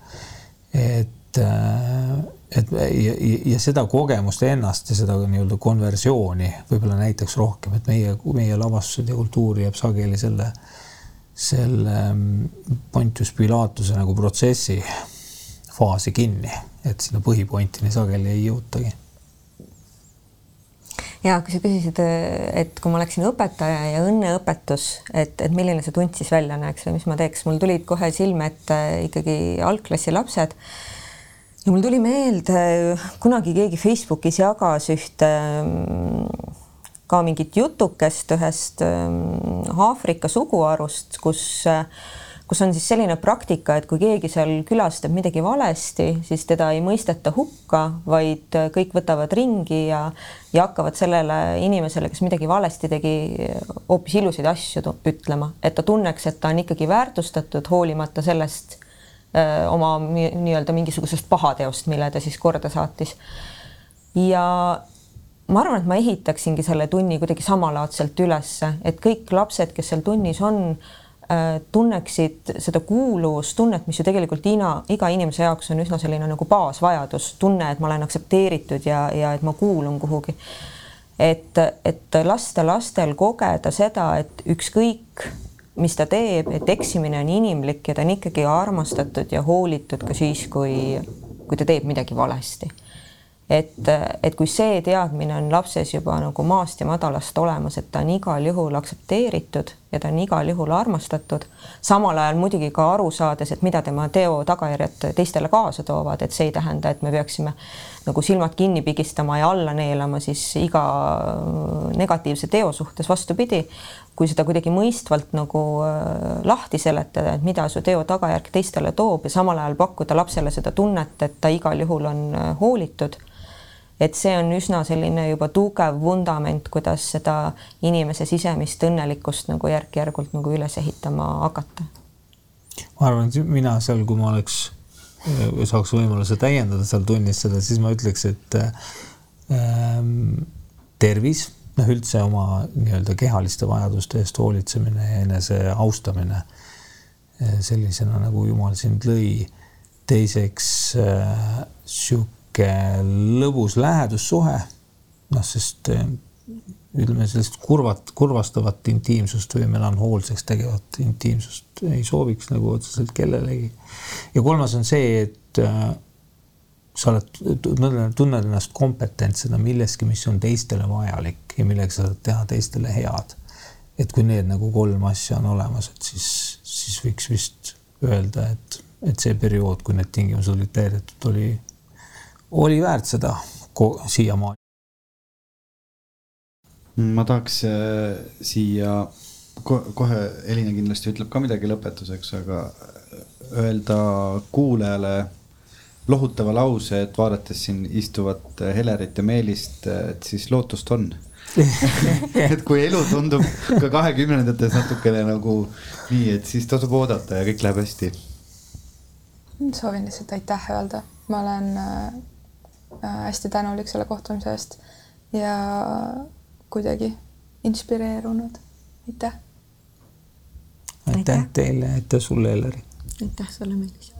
Et, et ja, ja seda kogemust ennast ja seda nii-öelda konversiooni võib-olla näiteks rohkem, et meie, meie lavastused ja kultuur jääb sageli selle selle mm, Pontius Pilatuse nagu protsessi faasi kinni, et sinna põhipointini sageli ei jõutagi. Ja kui sa küsisid, et kui ma oleksin õpetaja ja õnneõpetus, et, et milline see tund siis välja näeks või mis ma teeks, mul tulid kohe silme ette ikkagi algklassi lapsed. Ja mul tuli meelde, kunagi keegi Facebookis jagas ühte ka mingit jutukest ühest Aafrika suguharust, kus, kus on siis selline praktika, et kui keegi seal külas teeb midagi valesti, siis teda ei mõisteta hukka, vaid kõik võtavad ringi ja, ja hakkavad sellele inimesele, kes midagi valesti tegi, hoopis ilusaid asju ütlema, et ta tunneks, et ta on ikkagi väärtustatud, hoolimata sellest öö, oma nii-öelda mingisugusest pahateost, mille ta siis korda saatis. ja ma arvan, et ma ehitaksingi selle tunni kuidagi samalaadselt ülesse, et kõik lapsed, kes seal tunnis on, tunneksid seda kuuluvustunnet, mis ju tegelikult ina, iga inimese jaoks on üsna selline nagu baasvajadus, tunne, et ma olen aktsepteeritud ja, ja et ma kuulun kuhugi. et, et lasta lastel kogeda seda, et ükskõik, mis ta teeb, et eksimine on inimlik ja ta on ikkagi armastatud ja hoolitud ka siis, kui, kui ta teeb midagi valesti et, et kui see teadmine on lapses juba nagu maast ja madalast olemas, et ta on igal juhul aktsepteeritud ja ta on igal juhul armastatud, samal ajal muidugi ka aru saades, et mida tema teo tagajärjed teistele kaasa toovad, et see ei tähenda, et me peaksime nagu silmad kinni pigistama ja alla neelama siis iga negatiivse teo suhtes, vastupidi, kui seda kuidagi mõistvalt nagu äh, lahti seletada, et mida su teo tagajärg teistele toob ja samal ajal pakkuda lapsele seda tunnet, et ta igal juhul on äh, hoolitud et see on üsna selline juba tugev vundament, kuidas seda inimese sisemist õnnelikkust nagu järk-järgult nagu üles ehitama hakata. ma arvan, et mina seal, kui ma oleks, saaks võimaluse täiendada seal tunnis seda, siis ma ütleks, et ähm, tervis, noh, üldse oma nii-öelda kehaliste vajaduste eest hoolitsemine ja enese austamine äh, sellisena, nagu Jumal sind lõi. teiseks äh, sihuke sihuke lõbus lähedussuhe. noh, sest eh, ütleme, sellist kurvat, kurvastavat intiimsust või melanhoolseks tegevat intiimsust ei sooviks nagu otseselt kellelegi. ja kolmas on see, et äh, sa oled, tunned ennast kompetentsena milleski, mis on teistele vajalik ja millega sa saad teha teistele head. et kui need nagu kolm asja on olemas, et siis, siis võiks vist öelda, et, et see periood, kui need tingimused olid täidetud, oli oli väärt seda siiamaani. ma tahaks äh, siia ko kohe, Elina kindlasti ütleb ka midagi lõpetuseks, aga öelda kuulajale lohutava lause, et vaadates siin istuvat Helerit ja Meelist, et siis lootust on [laughs] et kui elu tundub ka kahekümnendates natukene nagu nii, et siis tasub oodata ja kõik läheb hästi. soovin lihtsalt aitäh öelda, ma olen äh, hästi tänulik selle kohtumise eest ja kuidagi inspireerunud, aitäh. aitäh teile, aitäh sulle, Elleri. aitäh sulle, Meelis